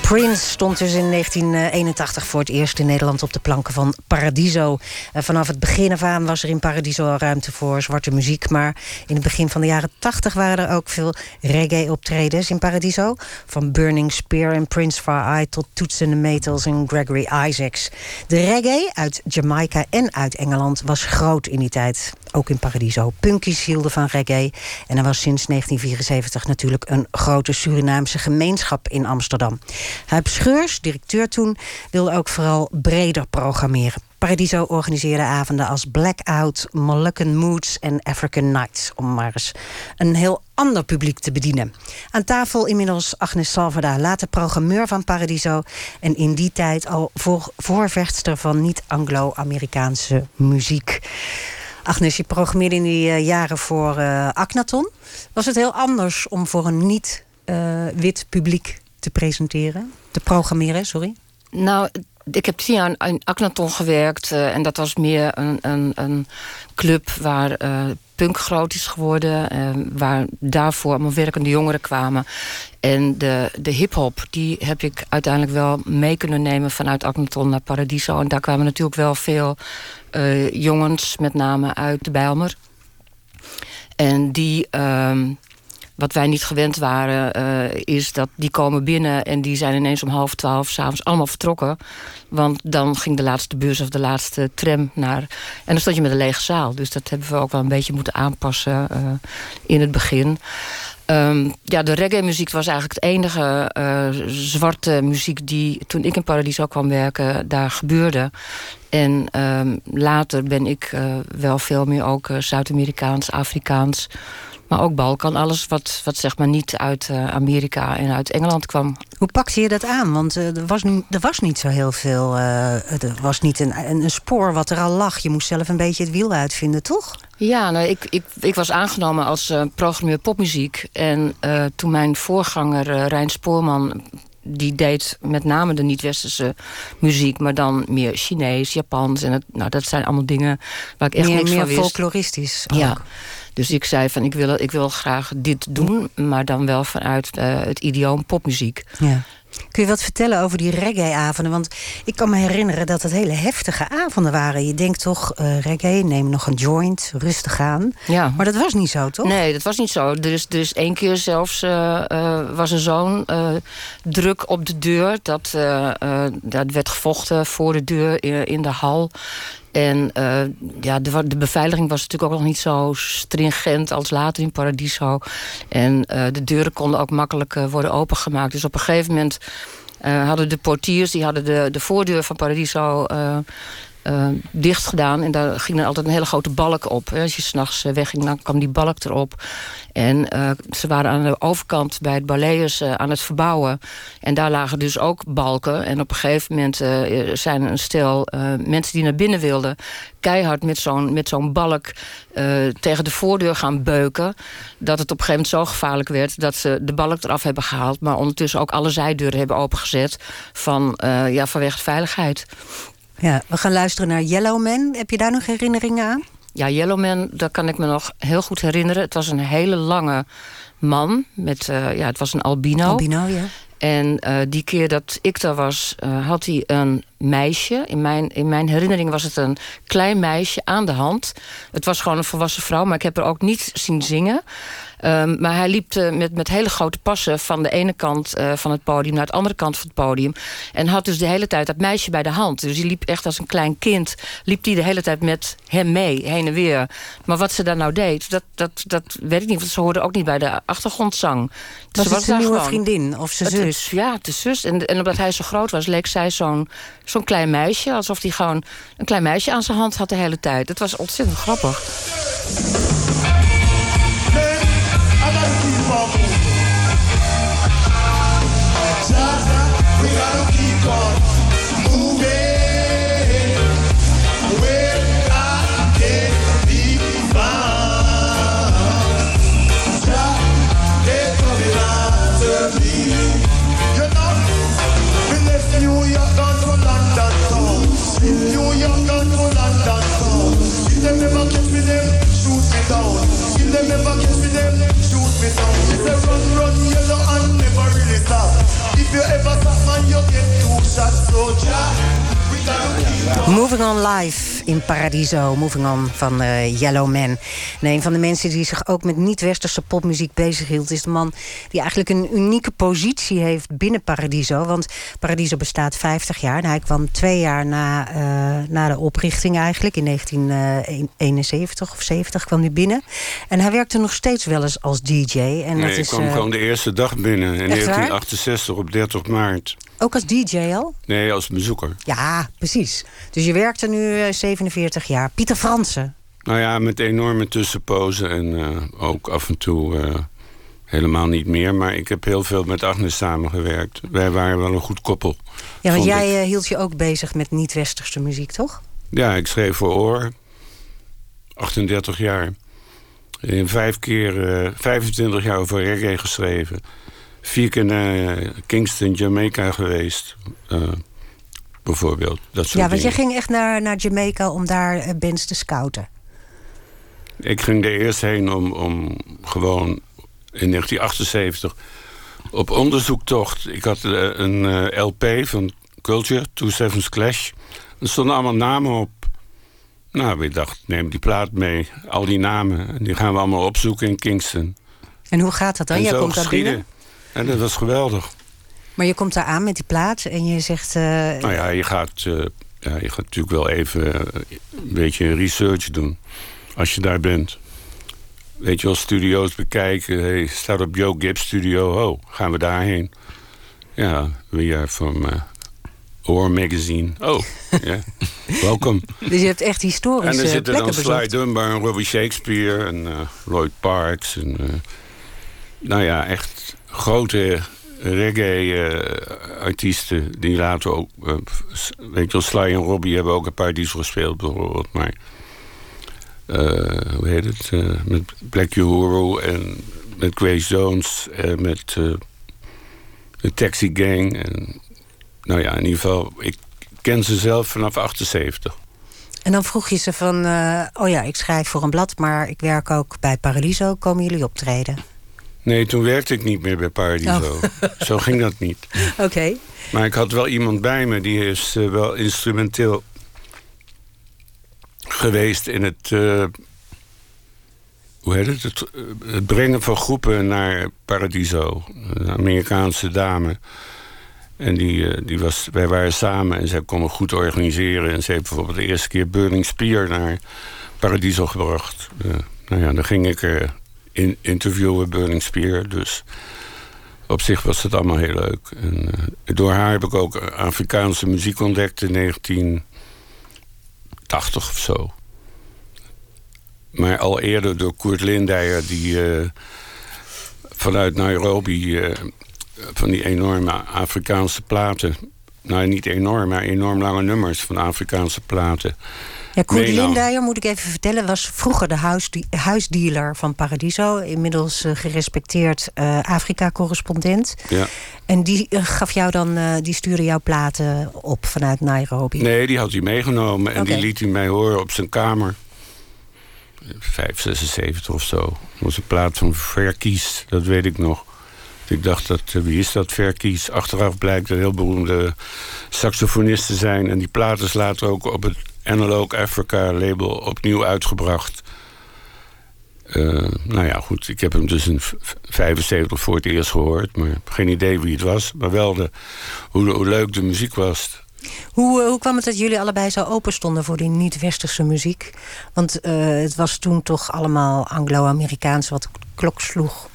Prince stond dus in 1981 voor het eerst in Nederland op de planken van Paradiso. En vanaf het begin af aan was er in Paradiso al ruimte voor zwarte muziek. Maar in het begin van de jaren 80 waren er ook veel reggae-optredens in Paradiso. Van Burning Spear en Prince Far Eye tot the Maytals en Gregory Isaacs. De reggae uit Jamaica en uit Engeland was groot in die tijd. Ook in Paradiso. Punkies hielden van reggae. En er was sinds 1974 natuurlijk een grote Surinaamse gemeenschap in Amsterdam. Huip Scheurs, directeur toen, wilde ook vooral breder programmeren. Paradiso organiseerde avonden als Blackout, Moluccan Moods en African Nights... om maar eens een heel ander publiek te bedienen. Aan tafel inmiddels Agnes Salvada, later programmeur van Paradiso... en in die tijd al voor, voorvechtster van niet-Anglo-Amerikaanse muziek. Agnes, je programmeerde in die uh, jaren voor uh, Aknaton. Was het heel anders om voor een niet-wit uh, publiek te presenteren? Te programmeren, sorry? Nou, ik heb tien jaar in Aknaton gewerkt. Uh, en dat was meer een, een, een club waar uh, punk groot is geworden. Uh, waar daarvoor allemaal werkende jongeren kwamen. En de, de hip-hop, die heb ik uiteindelijk wel mee kunnen nemen vanuit Aknaton naar Paradiso. En daar kwamen natuurlijk wel veel jongens, met name uit de Bijlmer. En die. ehm, wat wij niet gewend waren, uh, is dat die komen binnen en die zijn ineens om half twaalf s'avonds allemaal vertrokken. Want dan ging de laatste bus of de laatste tram naar. En dan stond je met een lege zaal. Dus dat hebben we ook wel een beetje moeten aanpassen uh, in het begin. Um, ja, de reggae-muziek was eigenlijk het enige uh, zwarte muziek die toen ik in Paradiso kwam werken, daar gebeurde. En um, later ben ik wel veel meer ook Zuid-Amerikaans, Afrikaans, maar ook Balkan. Alles wat, wat zeg maar niet uit uh, Amerika en uit Engeland kwam. Hoe pakte je dat aan? Want uh, er, was nu, er was niet zo heel veel. Uh, er was niet een, een, een spoor wat er al lag. Je moest zelf een beetje het wiel uitvinden, toch? Ja, nou, ik, ik, ik was aangenomen als uh, programmeur popmuziek. En uh, toen mijn voorganger uh, Rijn Spoorman... die deed met name de niet-westerse muziek... maar dan meer Chinees, Japans. En het, nou, dat zijn allemaal dingen waar ik echt meer, niks meer van wist. folkloristisch Ja. Dus ik zei van ik wil, ik wil graag dit doen, maar dan wel vanuit uh, het idioom popmuziek. Ja. Kun je wat vertellen over die reggae-avonden? Want ik kan me herinneren dat het hele heftige avonden waren. Je denkt toch, eh, reggae, neem nog een joint, rustig aan. Ja. Maar dat was niet zo, toch? Nee, dat was niet zo. Er is, er is één keer zelfs eh, eh, was er zo'n eh, druk op de deur... dat eh, eh, dat werd gevochten voor de deur in, in de hal. En eh, ja, de, de beveiliging was natuurlijk ook nog niet zo stringent als later in Paradiso. En eh, de deuren konden ook makkelijk eh, worden opengemaakt. Dus op een gegeven moment hadden de portiers... die hadden de, de voordeur van Paradiso eh, dicht gedaan. En daar ging er altijd een hele grote balk op. Als je s'nachts eh, wegging, dan kwam die balk erop. En eh, ze waren aan de overkant bij het Balleus eh, aan het verbouwen. En daar lagen dus ook balken. En op een gegeven moment zijn er een stel mensen die naar binnen wilden... keihard met zo'n met zo'n balk tegen de voordeur gaan beuken. Dat het op een gegeven moment zo gevaarlijk werd... dat ze de balk eraf hebben gehaald. Maar ondertussen ook alle zijdeuren hebben opengezet... Van, ja, vanwege veiligheid. Ja, we gaan luisteren naar Yellow Man. Heb je daar nog herinneringen aan? Ja, Yellowman, dat kan ik me nog heel goed herinneren. Het was een hele lange man. Met, eh, ja, het was een albino. Albino, ja. En eh, die keer dat ik daar was, eh, had hij een meisje. In mijn, in mijn herinnering was het een klein meisje aan de hand. Het was gewoon een volwassen vrouw, maar ik heb er ook niet zien zingen. Ehm, maar hij liep eh, met, met hele grote passen van de ene kant eh, van het podium naar de andere kant van het podium. En had dus de hele tijd dat meisje bij de hand. Dus die liep echt als een klein kind. Liep die de hele tijd met hem mee, heen en weer. Maar wat ze daar nou deed, dat, dat, dat weet ik niet. Want ze hoorde ook niet bij de achtergrondzang. Was ze het zijn nieuwe gewoon. vriendin of zijn Het- zus? Ja, de zus. En, en omdat hij zo groot was, leek zij zo'n zo'n klein meisje. Alsof hij gewoon een klein meisje aan zijn hand had de hele tijd. Het was ontzettend grappig. London town. If them never catch me, them shoot me down. If them never catch me, them shoot me down. If they run, run yellow and never really stop. If you ever stop, man, you get two shots. So Moving On Live in Paradiso. Moving On van eh, Yellow Man. En een van de mensen die zich ook met niet-westerse popmuziek bezighield... is de man die eigenlijk een unieke positie heeft binnen Paradiso. Want Paradiso bestaat 50 jaar. En hij kwam twee jaar na, eh, na de oprichting eigenlijk. In 1971 of 70 kwam hij binnen. En hij werkte nog steeds wel eens als DJ. En nee, dat ik is, kwam eh, gewoon de eerste dag binnen in waar? 1968 op 30 maart. Ook als DJ al? Nee, als bezoeker. Ja, precies. Dus je werkte nu eh, 47 jaar. Pieter Fransen. Nou ja, met enorme tussenpozen en eh, ook af en toe eh, helemaal niet meer. Maar ik heb heel veel met Agnes samengewerkt. Wij waren wel een goed koppel. Ja, want jij ik. eh, hield je ook bezig met niet-westerse muziek, toch? Ja, ik schreef voor Oor. 38 jaar. In vijf keer, eh 25 jaar over reggae geschreven. Vier keer naar Kingston, Jamaica geweest. eh, bijvoorbeeld. Dat soort Ja, want dingen. ging echt naar, naar Jamaica om daar eh, bands te scouten. Ik ging er eerst heen om, om gewoon in 1978 op onderzoektocht. Ik had eh, een LP van Culture, Two Sevens Clash. Er stonden allemaal namen op. Nou, ik dacht, neem die plaat mee. Al die namen. En die gaan we allemaal opzoeken in Kingston. En hoe gaat dat dan? en jij komt daar binnen, En dat was geweldig. maar je komt daar aan met die plaat en je zegt... eh, Nou ja, je gaat, eh, ja, je gaat natuurlijk wel even eh, een beetje research doen. Als je daar bent. Weet je wel, studio's bekijken. Hey, staat op Joe Gibbs studio. Oh, gaan we daarheen? Ja, we are from uh, Oor Magazine. Oh, ja. Welkom. dus je hebt echt En historische er zitten dan plekken Sly. Dunbar en Robbie Shakespeare en Lloyd Parks. En, nou ja, echt grote reggae-artiesten die later ook... eh, weet je Sly en Robbie hebben ook een paar die gespeeld bijvoorbeeld. Maar eh, hoe heet het? eh, met Black Uhuru en met Grace Jones en met de Taxi Gang. En, nou ja, in ieder geval, ik ken ze zelf vanaf 78. En dan vroeg je ze van... oh ja, ik schrijf voor een blad, maar ik werk ook bij Paradiso. Komen jullie optreden? Nee, toen werkte ik niet meer bij Paradiso. Oh. Zo ging dat niet. Oké. Maar ik had wel iemand bij me die is eh, wel instrumenteel geweest in het. eh, hoe heet het? Het, eh, het brengen van groepen naar Paradiso. Een Amerikaanse dame. En die, die was, wij waren samen en zij kon me goed organiseren. En ze heeft bijvoorbeeld de eerste keer Burning Spear naar Paradiso gebracht. Nou ja, dan ging ik er in, interviewen, Burning Spear. Dus op zich was het allemaal heel leuk. En, eh, door haar heb ik ook Afrikaanse muziek ontdekt in 1980 of zo. Maar al eerder door Koert Lindeyer, die eh, vanuit Nairobi eh, van die enorme Afrikaanse platen. Nou, niet enorm, maar enorm lange nummers van Afrikaanse platen. Ja, Koert. Lindeyer, moet ik even vertellen, was vroeger de huisde- huisdealer van Paradiso. Inmiddels eh, gerespecteerd eh, Afrika-correspondent. Ja. En die eh, gaf jou dan, die stuurde jouw platen op vanuit Nairobi. Nee, die had hij meegenomen en die liet hij mij horen op zijn kamer. 576 of zo. Dat was een plaat van Verkies, dat weet ik nog. Ik dacht, dat, wie is dat Verkies? Achteraf blijkt een heel beroemde saxofonist te zijn. En die plaat is later ook op het Analog Africa label opnieuw uitgebracht. Eh, nou ja, goed, ik heb hem dus in v- 75 voor het eerst gehoord. Maar geen idee wie het was. Maar wel de, hoe, hoe leuk de muziek was. Hoe, eh, hoe kwam het dat jullie allebei zo open stonden voor die niet-westerse muziek? Want eh, het was toen toch allemaal Anglo-Amerikaans wat klok sloeg.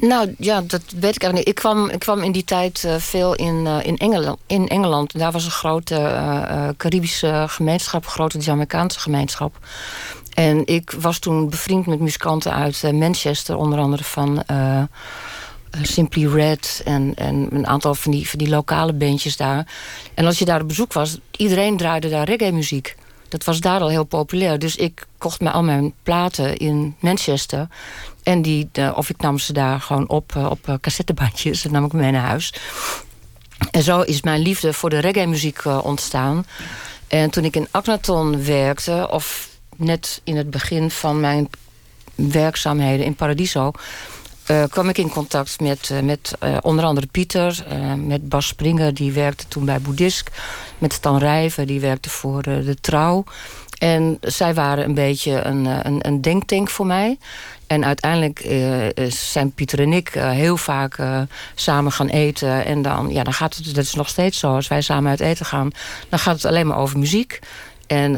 Nou ja, dat weet ik eigenlijk niet. Ik kwam, ik kwam in die tijd eh, veel in, eh, in, Engeland, in Engeland. Daar was een grote eh, Caribische gemeenschap, een grote Jamaicaanse gemeenschap. En ik was toen bevriend met muzikanten uit Manchester, onder andere van Simply Red en, en een aantal van die, van die lokale bandjes daar. En als je daar op bezoek was, iedereen draaide daar reggae-muziek. Dat was daar al heel populair. Dus ik kocht me al mijn platen in Manchester. En die, de, of ik nam ze daar gewoon op, eh, op eh, cassettebandjes. Dat nam ik mee naar huis. En zo is mijn liefde voor de reggae-muziek eh, ontstaan. En toen ik in Akhenaton werkte, of net in het begin van mijn werkzaamheden in Paradiso, eh, kwam ik in contact met, eh, met eh, onder andere Pieter, met Bas Springer, die werkte toen bij Boeddhisk, met Stan Rijven, die werkte voor de Trouw. En zij waren een beetje een, een, een denktank voor mij. En uiteindelijk zijn Pieter en ik heel vaak samen gaan eten. En dan, ja, dan gaat het, dat is nog steeds zo, als wij samen uit eten gaan, dan gaat het alleen maar over muziek. En,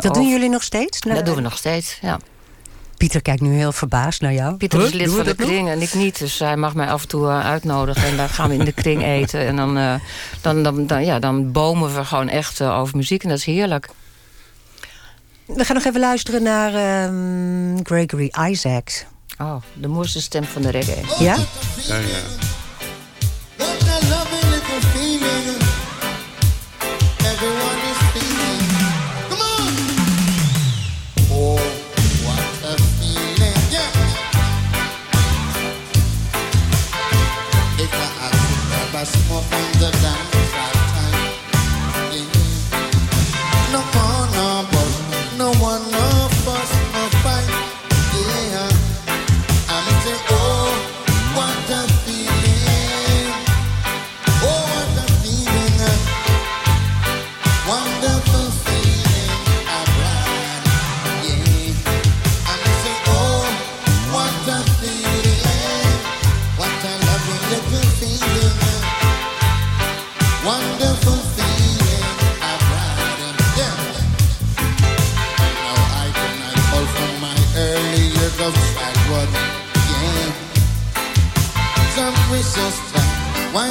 Dat doen jullie nog steeds? Nou, Dat doen we nog steeds, ja. Pieter kijkt nu heel verbaasd naar jou. Pieter Huh? is lid van de kring en ik niet. Dus hij mag mij af en toe eh, uitnodigen. En dan gaan we in de kring eten. En dan, eh, dan, dan, dan, ja, dan bomen we gewoon echt eh, over muziek. En dat is heerlijk. We gaan nog even luisteren naar ehm, Gregory Isaacs. Oh, de mooiste stem van de reggae. Ja? Ja, ja. we sister, one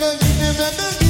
na na na na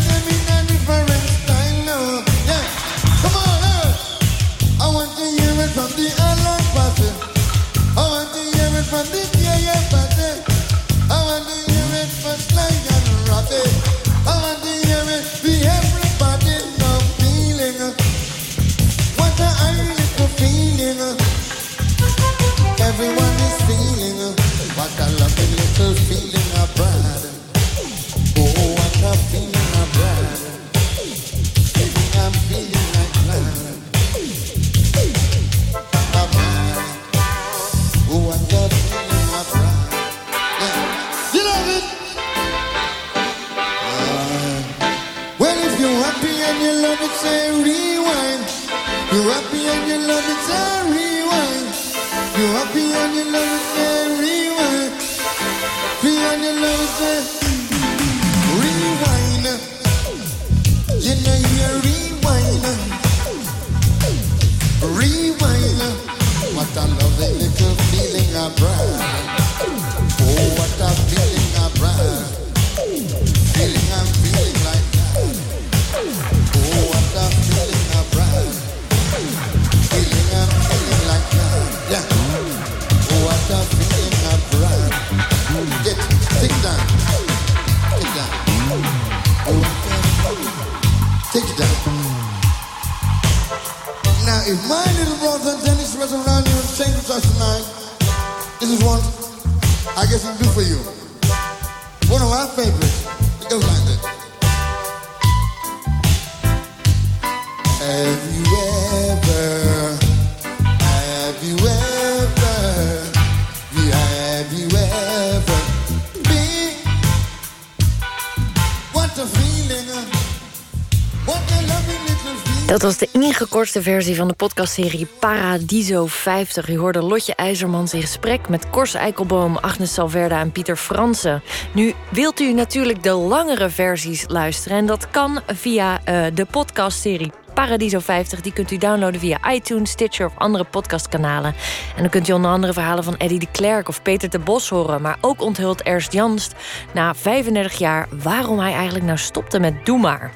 gekortste versie van de podcastserie Paradiso 50. U hoorde Lotje IJzermans in gesprek met Kors Eikelboom, Agnes Salverda en Pieter Fransen. Nu wilt u natuurlijk de langere versies luisteren en dat kan via eh, de podcastserie Paradiso 50. Die kunt u downloaden via iTunes, Stitcher of andere podcastkanalen. En dan kunt u onder andere verhalen van Eddie de Klerk of Peter de Bos horen. Maar ook onthult Ernst Janst na 35 jaar waarom hij eigenlijk nou stopte met Doe Maar.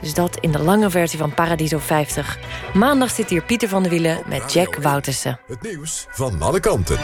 Dus dat in de lange versie van Paradiso 50. Maandag zit hier Pieter van der Wielen met Jack Woutersen. Het nieuws van alle kanten.